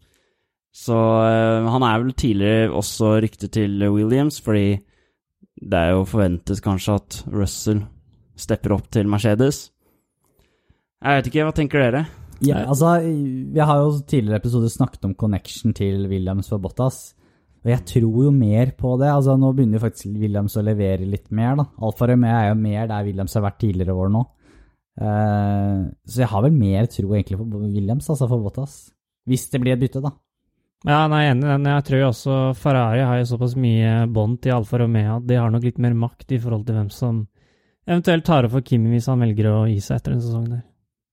Så eh, han er vel tidligere også ryktet til Williams, fordi det er jo forventet kanskje at Russell stepper opp til Mercedes. Jeg vet ikke, hva tenker dere? Ja, altså, vi har jo tidligere episoder snakket om connection til Williams for Bottas. Og jeg tror jo mer på det. altså Nå begynner jo faktisk Williams å levere litt mer. da. Alfa Romeo er jo mer der Williams har vært tidligere år nå. Uh, så jeg har vel mer tro egentlig på Williams, altså for Bottas. Hvis det blir et bytte, da. Ja, nei, jeg er enig i den. Jeg tror også Ferrari har jo såpass mye bånd til Alfa Romeo at de har nok litt mer makt i forhold til hvem som eventuelt tar opp for Kimi hvis han velger å gi seg etter en sesong der.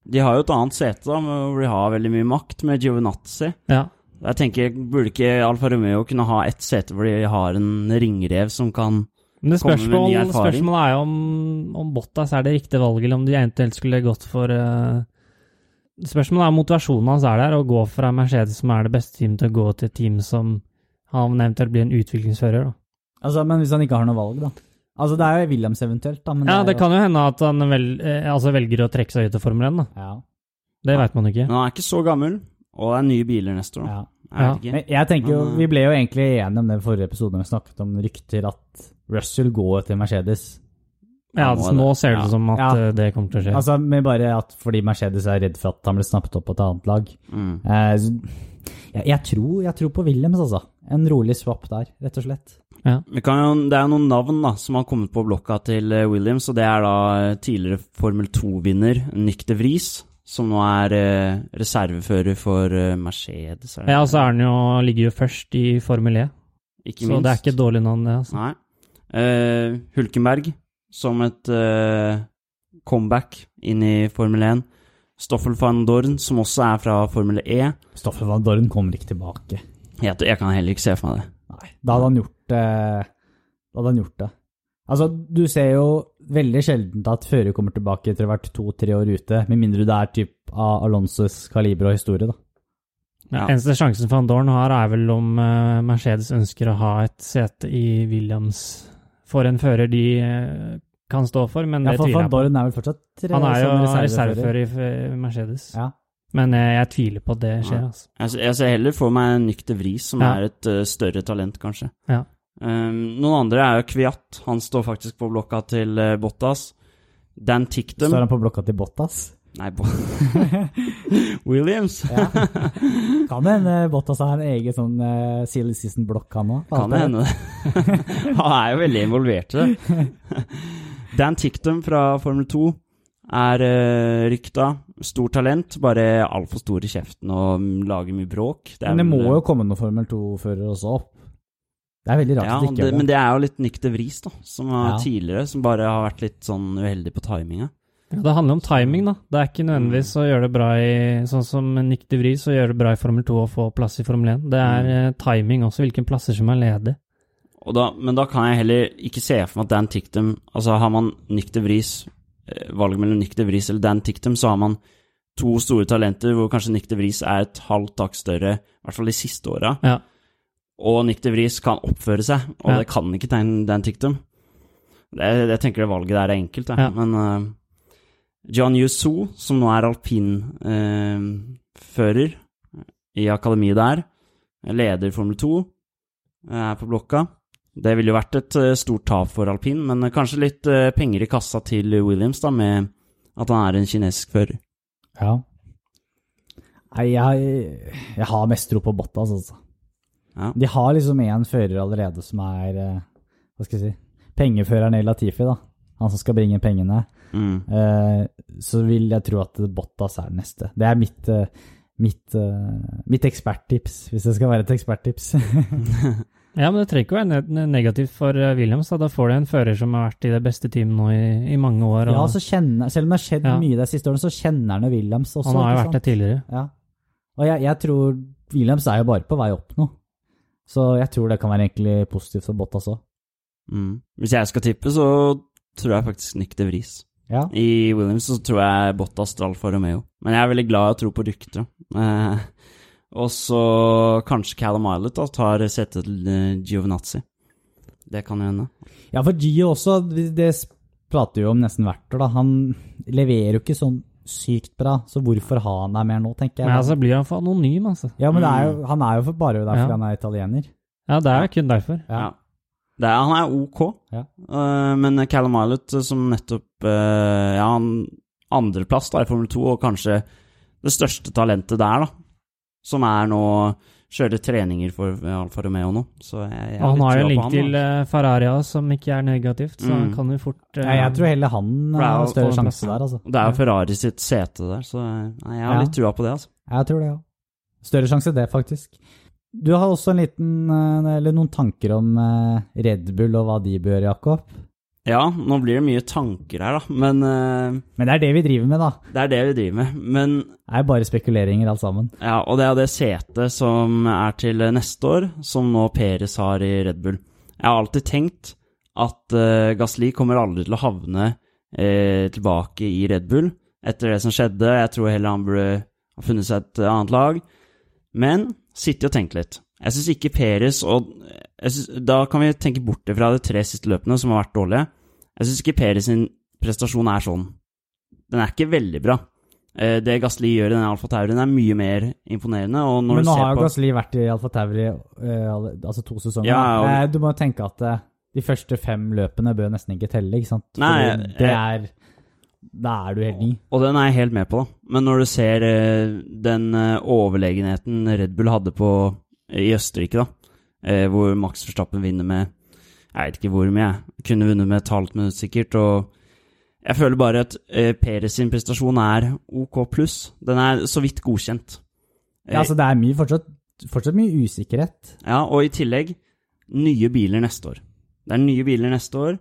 De har jo et annet sete, da, hvor de har veldig mye makt, med Giovinazzi. Ja. Jeg tenker, Burde ikke Alfa Romeo kunne ha ett sete hvor de har en ringrev som kan Men spørsmål, spørsmålet er jo om, om Bottas er det riktige valget, eller om de eventuelt skulle gått for eh, Spørsmålet er om motivasjonen hans er der, å gå fra Mercedes, som er det beste teamet, til å gå til et team som han eventuelt blir en utviklingsfører. da. Altså, Men hvis han ikke har noe valg, da. Altså, Det er jo Williams eventuelt, da. Men Ja, det, det kan jo hende at han vel, eh, altså velger å trekke seg ut av Formel 1, da. Ja, Det veit man ikke. Men han er ikke så gammel, og det er nye biler neste år. ja. Jeg ja. ikke. Jeg tenker jo, uh, Vi ble jo egentlig enige om det i forrige episode når vi snakket om rykter at Russell går til Mercedes. Ja, altså, Nå ser det ut Ja. som at Ja. eh, det kommer til å skje. Altså, med bare at Fordi Mercedes er redd for at han blir snappet opp på et annet lag. Mm. Eh, så- jeg, jeg, tror, jeg tror på Williams, altså. En rolig swap der, rett og slett. Ja. kan det er noen navn da, som har kommet på blokka til eh, Williams, og det er da eh, tidligere Formel 2-vinner Nick de Vries, som nå er eh, reservefører for eh, Mercedes. Er? Ja, og så er han jo, ligger jo først i Formel E, Ikke så minst. det er ikke et dårlig navn, det. altså. Nei. Eh, Hulkenberg som et uh, comeback inn i Formel 1. Stoffel van Dorn, som også er fra Formel E. Stoffel van Dorn kommer ikke tilbake. Jeg, jeg kan heller ikke se for meg det. Nei, da hadde han gjort det. Da hadde han gjort det. Altså, du ser jo veldig sjelden at fører kommer tilbake etter å ha vært to-tre år ute, med mindre det er typ av Alonsos kaliber og historie, da. Ja. Eneste sjansen Van Dorn har, er vel om eh, Mercedes ønsker å ha et sete i Williams for en fører de eh, kan stå for, men Ja, det for tviler jeg på. Dorn er vel fortsatt Han er jo reservefører i eh, Mercedes, Ja. men jeg, jeg tviler på at det skjer. Ja. altså. Jeg, jeg ser heller for meg Nykter Vris, som Ja. er et uh, større talent, kanskje. Ja. Um, noen andre er jo Kviat. Han står faktisk på blokka til uh, Bottas. Dan Ticktum Står han på blokka til Bottas? Nei, Bo (laughs) Williams. Ja. Kan hende Bottas har en egen sånn uh, silly season-blokk, han òg. Kan det hende det. (laughs) Han er jo veldig involvert i det. (laughs) Dan Ticktum fra Formel 2 er uh, rykta. Stor talent, bare altfor stor i kjeften og mm, lager mye bråk. er Men det vel- må jo komme noen Formel 2-førere også opp. Det er veldig rart ja, at det ikke det, gjør det. Men det er jo litt Nick de Vries, da, som var Ja. tidligere, som bare har vært litt sånn uheldig på timinga. Ja, det handler om timing, da. Det er ikke nødvendigvis å gjøre det bra i Sånn som Nick de Vries, å gjøre det bra i Formel 2 og få plass i Formel 1. Det er mm. timing også, hvilke plasser som er ledige. Da, men da kan jeg heller ikke se for meg at Dan Tictum Altså, har man Nick de Vries, eh, valget mellom Nick de Vries eller Dan Tictum, så har man to store talenter hvor kanskje Nick de Vries er et halvt tak større, i hvert fall de siste åra. Ja. Og Nick de Vries kan oppføre seg, og Ja. det kan ikke Dan, Dan Ticktum. Det, jeg tenker det valget der er enkelt, jeg. Ja. Men uh, John Yusu, som nå er alpinfører i akademiet der, leder Formel 2, eh, er på blokka. Det ville jo vært et eh, stort tap for alpin, men kanskje litt eh, penger i kassa til Williams, da, med at han er en kinesisk fører. Ja. Nei, jeg, jeg har mest tro på Bottas, altså. Ja. De har liksom én fører allerede som er eh, Hva skal jeg si Pengeføreren i Latifi, da. Han som skal bringe pengene. Mm. Eh, så vil jeg tro at Bottas er den neste. Det er mitt, eh, mitt, eh, mitt eksperttips, hvis det skal være et eksperttips. (laughs) (laughs) Ja, men det trenger ikke å være negativt for eh, Williams. Da. da får du en fører som har vært i det beste teamet nå i, i mange år. Og ja, så kjenner, Selv om det har skjedd Ja. mye de siste årene, så kjenner han jo Williams også. han har jo vært det tidligere. Ja. Og jeg, jeg tror Williams er jo bare på vei opp nå. Så jeg tror det kan være egentlig positivt for Bottas òg. Mm. Hvis jeg skal tippe, så tror jeg faktisk Nick de Vries. Ja. I Williams så tror jeg Bottas drar for Romeo. Men jeg er veldig glad i å tro på rykter. Eh, og så kanskje Callum Islet da, tar setet til eh, Giovinazzi. Det kan jo hende. ja, for Gio også, det prater vi jo om nesten hvert år, da. Han leverer jo ikke sånn sykt bra, så hvorfor ha han der mer nå, tenker jeg. Men altså blir han for anonym, altså. ja, men det er jo, han er jo for bare derfor Ja. han er italiener. Ja, det er kun derfor. Ja. Ja. Det er, han er ok, Ja. uh, men Callum Islet, eh, som nettopp uh, Ja, han andreplass da i Formel 2, og kanskje det største talentet der, da. Som er nå Kjører treninger for Alfa Romeo nå. Så jeg, jeg han har jo en link til han, eh, Ferrari som ikke er negativt, så han Mm. kan jo fort uh, Nei, jeg tror heller han er har større sjanse der, altså. Det er jo Ferrari sitt sete der, så eh, nei, jeg har Ja. litt trua på det, altså. Jeg tror det, ja. Større sjanse det, faktisk. Du har også en liten, eh, eller noen tanker om eh, Red Bull og hva de bør, Jakob. Ja, nå blir det mye tanker her, da, men uh, Men det er det vi driver med, da. det er det vi driver med. Men Det er bare spekuleringer alt sammen. Ja, og det er det setet som er til neste år, som nå Peres har i Red Bull. Jeg har alltid tenkt at uh, Gasli kommer aldri til å havne uh, tilbake i Red Bull etter det som skjedde. Jeg tror heller han burde ha funnet seg et annet lag. Men sitte og tenke litt. Jeg syns ikke Peres og synes, Da kan vi tenke bort fra de tre siste løpene, som har vært dårlige. Jeg syns ikke Peres sin prestasjon er sånn. Den er ikke veldig bra. Eh, Det Gasli gjør i den Alfa Taurien, er mye mer imponerende. Men du nå ser har jo Gasli vært i Alfa Tauri eh, altså to sesonger. Ja, og- Eh, Du må tenke at de første fem løpene bør nesten ikke telle, ikke sant? Nei, Fordi det er Da er du helt ny. Og den er jeg helt med på, da. Men når du ser den overlegenheten Red Bull hadde på i Østerrike, da, eh, hvor Max Verstappen vinner med Jeg vet ikke hvor mye, jeg kunne vunnet med et halvt minutt sikkert, og jeg føler bare at eh, Peres sin prestasjon er OK pluss. Den er så vidt godkjent. Ja, altså Det er mye, fortsatt, fortsatt mye usikkerhet. Ja, og i tillegg nye biler neste år. Det er nye biler neste år,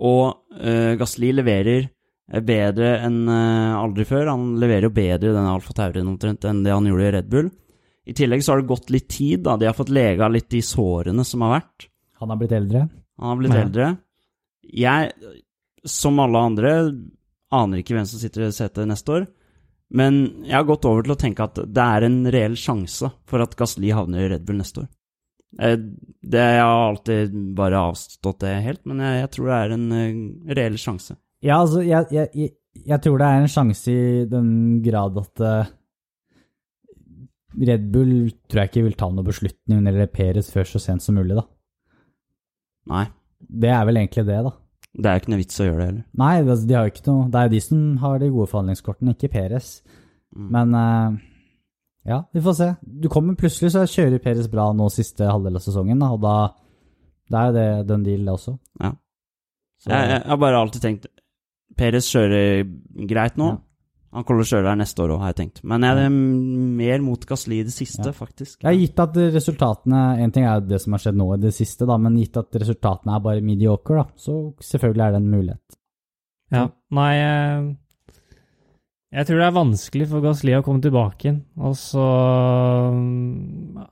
og eh, Gasli leverer eh, bedre enn eh, aldri før. Han leverer jo bedre i denne Alfa Taurien omtrent enn det han gjorde i Red Bull. I tillegg så har det gått litt tid, da. De har fått lega litt de sårene som har vært. Han har blitt eldre. Han har blitt Ja. eldre. Jeg, som alle andre, aner ikke hvem som sitter i setet neste år. Men jeg har gått over til å tenke at det er en reell sjanse for at Gasli havner i Red Bull neste år. Eh, Det Jeg har alltid bare avstått det helt, men jeg, jeg tror det er en eh, reell sjanse. Ja, altså, jeg, jeg, jeg, tror det er en sjanse i den grad at eh, Red Bull tror jeg ikke vil ta noen beslutning eller Peres før så sent som mulig, da. Nei, Det er vel egentlig det, da. det er jo ikke noe vits å gjøre det heller. Nei, altså, de har jo ikke noe Det er jo de som har de gode forhandlingskortene, ikke Peres. Mm. Men uh, ja, vi får se. Du kommer plutselig, så kjører Peres bra nå siste halvdel av sesongen, da, og da, det er jo det den deal, det også. Ja. Så, Jeg, jeg har bare alltid tenkt Peres kjører greit nå. Ja. Han kommer til å kjøre der neste år òg, har jeg tenkt. Men jeg er mer mot Gasli i det siste, Ja. faktisk. Ja, gitt at resultatene En ting er jo det som har skjedd nå i det siste, da, men gitt at resultatene er bare mediocre, da, så selvfølgelig er det en mulighet. Ja. Nei, eh, jeg tror det er vanskelig for Gasli å komme tilbake igjen. Altså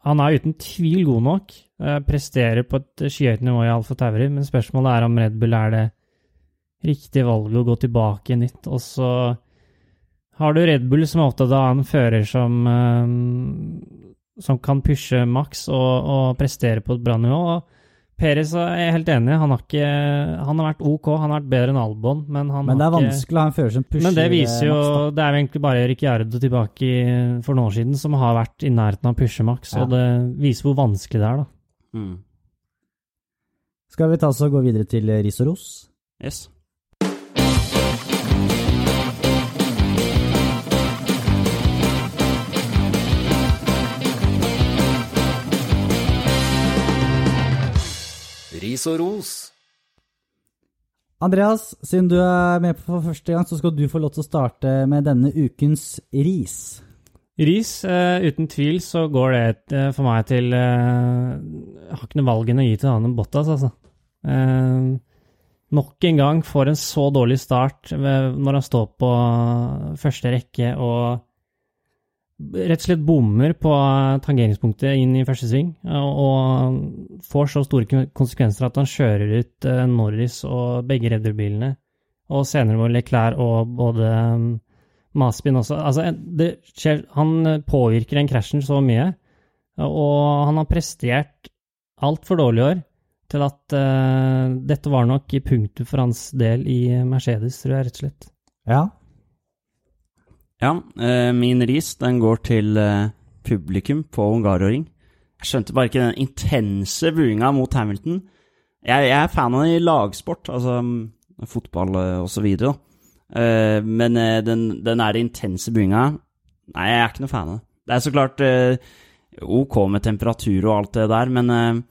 Han er uten tvil god nok. eh, Presterer på et skyhøyt nivå i Alfa Tauri, men spørsmålet er om Red Bull er det riktige valget å gå tilbake i nytt. Og så har du Red Bull som er opptatt av en fører som eh, som kan pushe maks og, og prestere på et bra nivå. Og Perez er jeg helt enig. Han har, ikke, han har vært OK, han har vært bedre enn Albon, men han Men det er har ikke vanskelig å ha en fører som pusher Men det viser jo Max. Det er jo egentlig bare Ricciardo tilbake i- for noen år siden som har vært i nærheten av å pushe Max, Ja. og det viser hvor vanskelig det er, da. Mm. Skal vi ta oss og gå videre til ris og ros? Yes. Ris og ros. Andreas, siden du er med for første gang, så skal du få lov til å starte med denne ukens ris. Ris, uh, uten tvil så går det uh, for meg til uh, Jeg har ikke noe valg enn å gi til han enn Bottas, altså. Eh, nok en gang får en så dårlig start ved, når han står på første rekke og rett og slett bommer på tangeringspunktet inn i første sving, og, og får så store konsekvenser at han kjører ut eh, Norris og begge Red Bull-bilene, og senere hvor Leclerc og både um, Maspin også. Altså, skjer, han eh, påvirker den krasjen så mye, og han har prestert altfor dårlig i år til at uh, dette var nok i punktum for hans del i Mercedes, tror jeg rett og slett. Ja. Ja, eh, min ris den går til eh, publikum på Hungaroring. Jeg skjønte bare ikke den intense buinga mot Hamilton. Jeg, jeg er fan av i lagsport, altså mm, fotball eh, og så videre. men den, den er intense buinga Nei, jeg er ikke noe fan av det. Det er så klart ok med temperatur og alt det der, men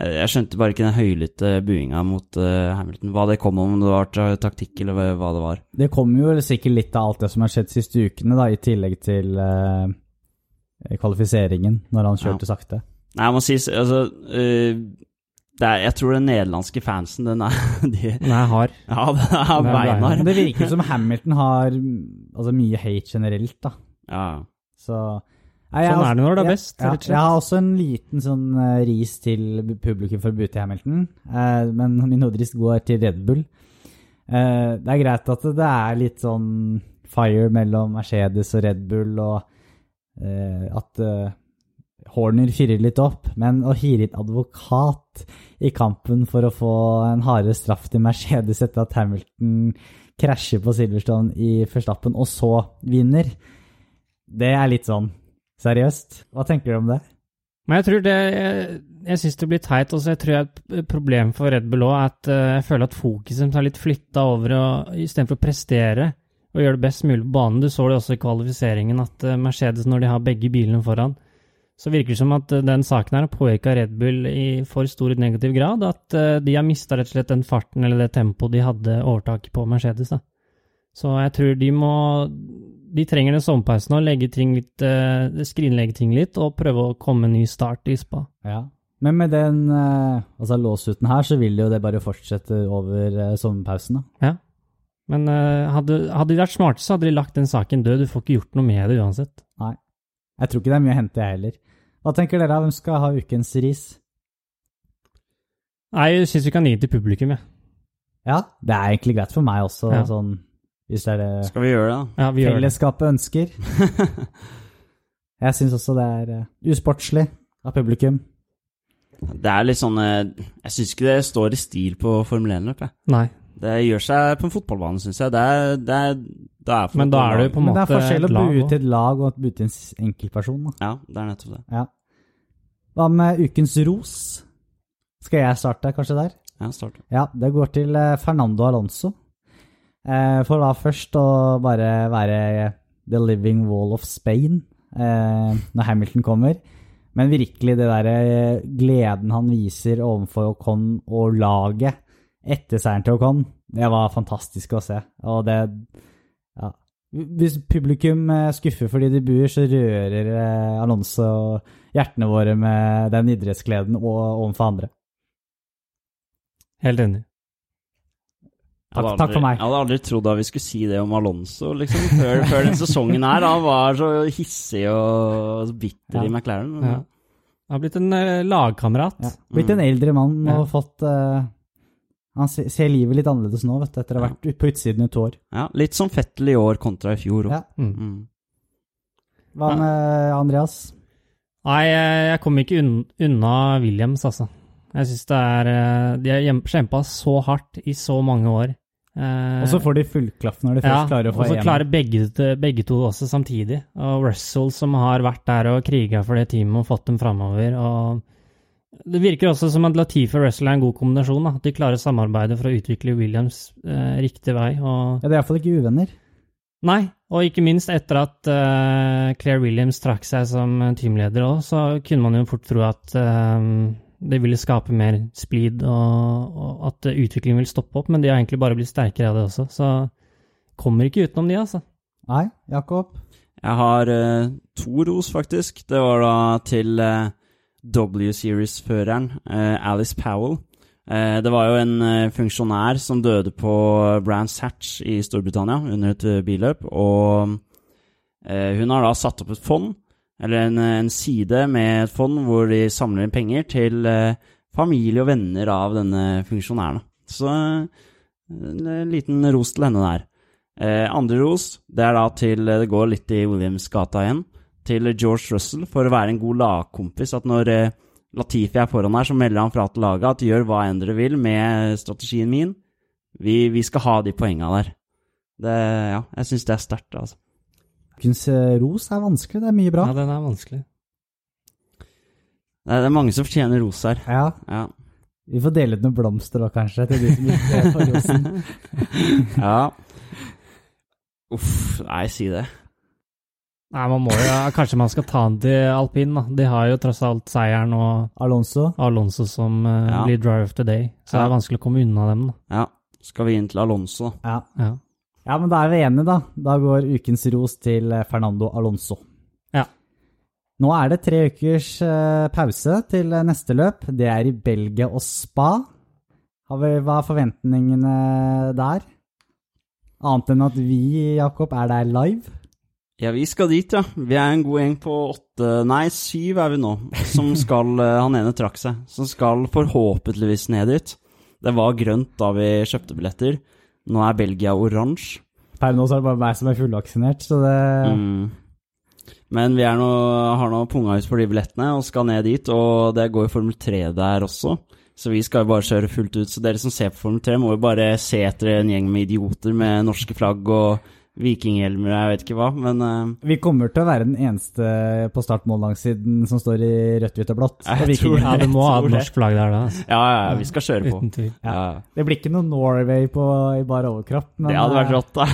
jeg skjønte bare ikke den høylytte buinga mot uh, Hamilton. Hva det kom om, om det var taktikk eller hva- det var. Det kom jo sikkert litt av alt det som har skjedd siste ukene, da, i tillegg til uh, kvalifiseringen, når han kjørte sakte. Nei, jeg må si altså uh, det er, Jeg tror den nederlandske fansen, den er (laughs) de, Den er hard. (laughs) Ja, den er beinhard. Det virker som Hamilton har altså, mye hate generelt, da. Ja. Så Nei, Sånn er det når det er best, Ja, jeg har også en liten sånn uh, ris til publikum for å bute Hamilton, uh, men (laughs) min hovedris går til Red Bull. Uh, det er greit at det er litt sånn fire mellom Mercedes og Red Bull, og at Horner fyrer litt opp, men å hyre inn advokat i kampen for å få en hardere straff til Mercedes etter at Hamilton krasjer på Silverstone i Førstappen, og så vinner, det er litt sånn seriøst. Hva tenker du om det? Men jeg tror det Jeg, jeg syns det blir teit. Og så tror jeg et problem for Red Bull òg er at eh, jeg føler at fokuset har litt flytta over og istedenfor å prestere og gjøre det best mulig på banen. Du så det også i kvalifiseringen, at eh, Mercedes, når de har begge bilene foran, så virker det som at eh, den saken her har påvirka Red Bull i for stor negativ grad. At de har mista rett og slett den farten eller det tempoet de hadde overtaket på Mercedes. da. Så jeg tror de må De trenger den sommerpausen og legge ting litt, eh, skrinlegge ting litt og prøve å komme en ny start i spa. Ja. Men med den eh, altså låsuten her, så vil jo det bare fortsette over eh, sommerpausen, da. Ja. Men hadde, hadde de vært smarte, så hadde de lagt den saken død. Du får ikke gjort noe med det uansett. Nei. Jeg tror ikke det er mye å hente, jeg heller. Hva tenker dere? Hvem skal ha ukens ris? Nei, jeg syns vi kan gi det til publikum, jeg. Ja, det er egentlig greit for meg også, Ja. sånn hvis det er det Skal vi gjøre det, da? Ja, vi gjør det. fellesskapet ønsker. (laughs) Jeg syns også det er eh, usportslig av publikum. Det er litt sånn eh, Jeg syns ikke det står i stil på Formel 1-løp. jeg. Nei. Det gjør seg på en fotballbane, syns jeg. Det er, det er, det er Men da er det jo på en Men det er forskjell å bo ut et lag og bue til en enkeltperson. Da. Ja, det er nettopp det. Ja. Hva med ukens ros? Skal jeg starte, kanskje der? Ja, start. Ja, det går til eh, Fernando Alonso. Eh, for da først å bare være the living wall of Spain eh, når Hamilton kommer. Men virkelig det der eh, gleden han viser overfor Ocon og laget etter seieren til Ocon, det var fantastisk å se. Og det ja. Hvis publikum skuffer fordi de buer, så rører Alonso Alonso hjertene våre med den idrettsgleden og overfor andre. Helt enig. Jeg aldri, Takk- takk for meg. Jeg hadde aldri trodd at vi skulle si det om Alonso, liksom, før, før den sesongen her. Han var så hissig og bitter Ja. i McLaren. Ja. Han har blitt en eh, lagkamerat. Ja. Blitt en eldre mann og Ja. fått uh, Han ser livet litt annerledes nå, vet du, etter å ha vært på utsiden i et år. Ja, litt som Fettel i år kontra i fjor. Ja. Mm. Mm. Hva med Andreas? Nei, jeg kom ikke unna Williams, altså. Jeg syns det er eh, De har kjempa så hardt i så mange år. Eh, Og så får de fullklaff når de ja, først klarer å få og så klarer begge, begge to også samtidig. Og Russell som har vært der og kriga for det teamet og fått dem framover. Og det virker også som at Latifi og Russell er en god kombinasjon. Da. At de klarer å samarbeide for å utvikle Williams eh, riktig vei. Og Ja, de er iallfall ikke uvenner. Nei, og ikke minst etter at eh, Claire Williams trakk seg som teamleder òg, så kunne man jo fort tro at eh, det ville skape mer splid, og, og at utviklingen vil stoppe opp, men de har egentlig bare blitt sterkere av det også, så kommer ikke utenom de, altså. Nei, Jakob? Jeg har uh, to ros, faktisk. Det var da til uh, W-Series-føreren uh, Alice Powell. Eh, det var jo en funksjonær som døde på Brands Hatch i Storbritannia under et billøp, og eh, hun har da satt opp et fond, eller en, en side med et fond hvor de samler inn penger til eh, familie og venner av denne funksjonæren. Så eh, en liten ros til henne der. Eh, andre ros, det er da til Det går litt i Williams-gata igjen. Til George Russell for å være en god lagkompis. At når eh, Latifi er foran her, så melder han fra til laget at gjør hva enn dere vil med strategien min. Vi, vi skal ha de poenga der. Det, ja, jeg syns det er sterkt, altså. Ukens eh, ros er vanskelig, det er mye bra. Ja, den er vanskelig. Det er, det er mange som fortjener ros her. Ja, Ja. Vi får dele ut noen blomster da, kanskje, til de som ikke får rosen. (laughs) ja. Uff, nei, si det. Nei, man må jo, ja, Kanskje man skal ta den til alpin, da. De har jo tross alt seieren og Alonso. Alonso som uh, Ja. blir driver of the day, så det er vanskelig å komme unna dem, da. Ja. Skal vi inn til Alonso? Ja. Ja. Ja, men da er vi enige, da. Da går ukens ros til eh, Fernando Alonso. Ja. Nå er det tre ukers eh, pause til eh, neste løp. Det er i Belgia og Spa. Vi, hva er forventningene der? Annet enn at vi, Jakob, er der live. Ja, vi skal dit, ja. Vi er en god gjeng på åtte, nei, syv er vi nå, som (laughs) skal Han ene trakk seg, som skal forhåpentligvis ned dit. Det var grønt da vi kjøpte billetter. Nå er Belgia oransje. Per nå så er det bare meg som er fullvaksinert, så det Mm. Men vi nå, har nå punga ut for de billettene og skal ned dit, og det går jo Formel 3 der også. Så vi skal jo bare kjøre fullt ut. Så dere som ser på Formel 3, må jo bare se etter en gjeng med idioter med norske flagg og vikinghjelmer og jeg vet ikke hva, men uh, Vi kommer til å være den eneste på startmål langsiden som står i rødt, hvitt og blått. Jeg Og tror det Ja, du må ha et norsk flagg der, da. Altså. ja, ja, ja, vi skal kjøre på. Uten tvil. Ja. ja. Det blir ikke noe Norway på, i bar overkropp, men Det hadde vært eh, rått, da.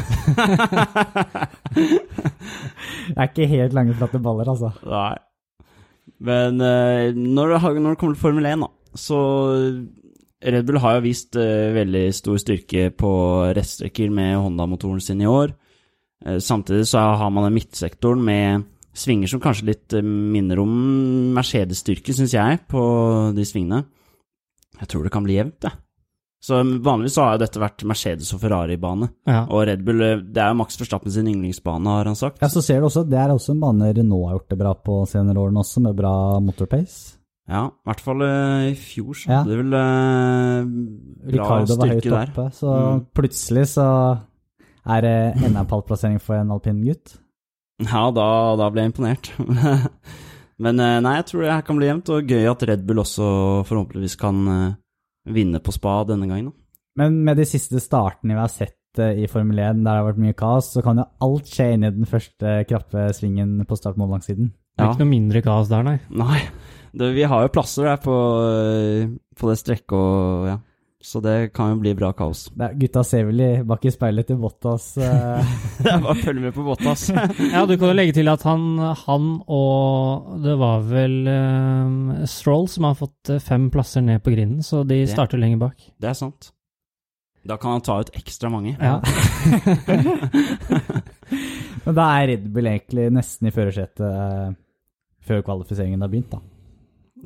(laughs) det er ikke helt lange, flate baller, altså. Nei. Men uh, når, det, når det kommer til Formel 1, da, så Red Bull har jo vist uh, veldig stor styrke på rettstrekker med Honda-motoren sin i år. Eh, samtidig så har man den midtsektoren med svinger som kanskje litt eh, minner om Mercedes-styrke, syns jeg, på de svingene. Jeg tror det kan bli jevnt, jeg. Så vanligvis så har jo dette vært Mercedes og Ferrari-bane. Ja. Og Red Bull, eh, det er jo Max Verstappen sin yndlingsbane, har han sagt. Ja, så ser du også, Det er også en bane Renault har gjort det bra på senere årene også, med bra motorpace. Ja, i hvert fall i fjor så Ja. det vel eh, bra Ricardo var høyt styrke der. oppe, så Mm. plutselig så er det enda en pallplassering for en alpin gutt. Ja, da, da ble jeg imponert. (laughs) Men eh, nei, jeg tror det her kan bli jevnt, og gøy at Red Bull også forhåpentligvis kan eh, vinne på spa denne gangen. Men med de siste startene vi har sett eh, i Formel 1, der det har vært mye kaos, så kan jo alt skje inn i den første krappe svingen på startmål langsiden. Det er Ja. ikke noe mindre kaos der, nei. Nei, det, vi har jo plasser der på, på det strekket, og ja. Så det kan jo bli bra kaos. Er, gutta ser vel bak i speilet til Bottas (laughs) eh, bare følg med på Bottas. (laughs) Ja, du kan jo legge til at han, han og det var vel eh, Stroll som har fått eh, fem plasser ned på grinden, så de Det- starter lenger bak. Det er sant. Da kan han ta ut ekstra mange. Ja. (laughs) Men da er Red Bull egentlig nesten i førersetet før kvalifiseringen har begynt, da.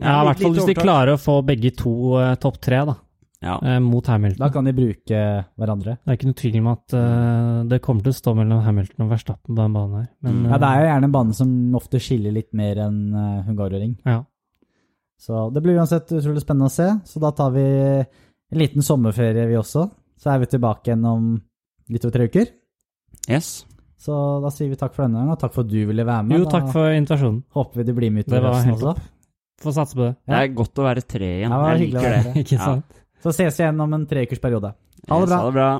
Ja, i hvert fall hvis de klarer å få begge to uh, topp tre, da, Ja. eh, mot Hamilton. Da kan de bruke hverandre. Det er ikke noe tvil om at eh, det kommer til å stå mellom Hamilton og Verstappen på den banen her. Men, Mm. Ja, det eh, er jo gjerne en bane som ofte skiller litt mer enn uh, Hungaroring. ja. Så det blir uansett utrolig spennende å se. Så da tar vi en liten sommerferie, vi også. Så er vi tilbake igjen om litt over tre uker. Yes. Så da sier vi takk for denne gangen, og takk for at du ville være med. Jo, takk Da for invitasjonen. håper vi det blir med Det utover høsten også. Får satse på det. Det er godt å være tre igjen. Ja, det var Jeg liker være det. Ikke (laughs) Ikke Ja. Så ses vi igjen om en treukersperiode. Ha det Yes. Ha det bra.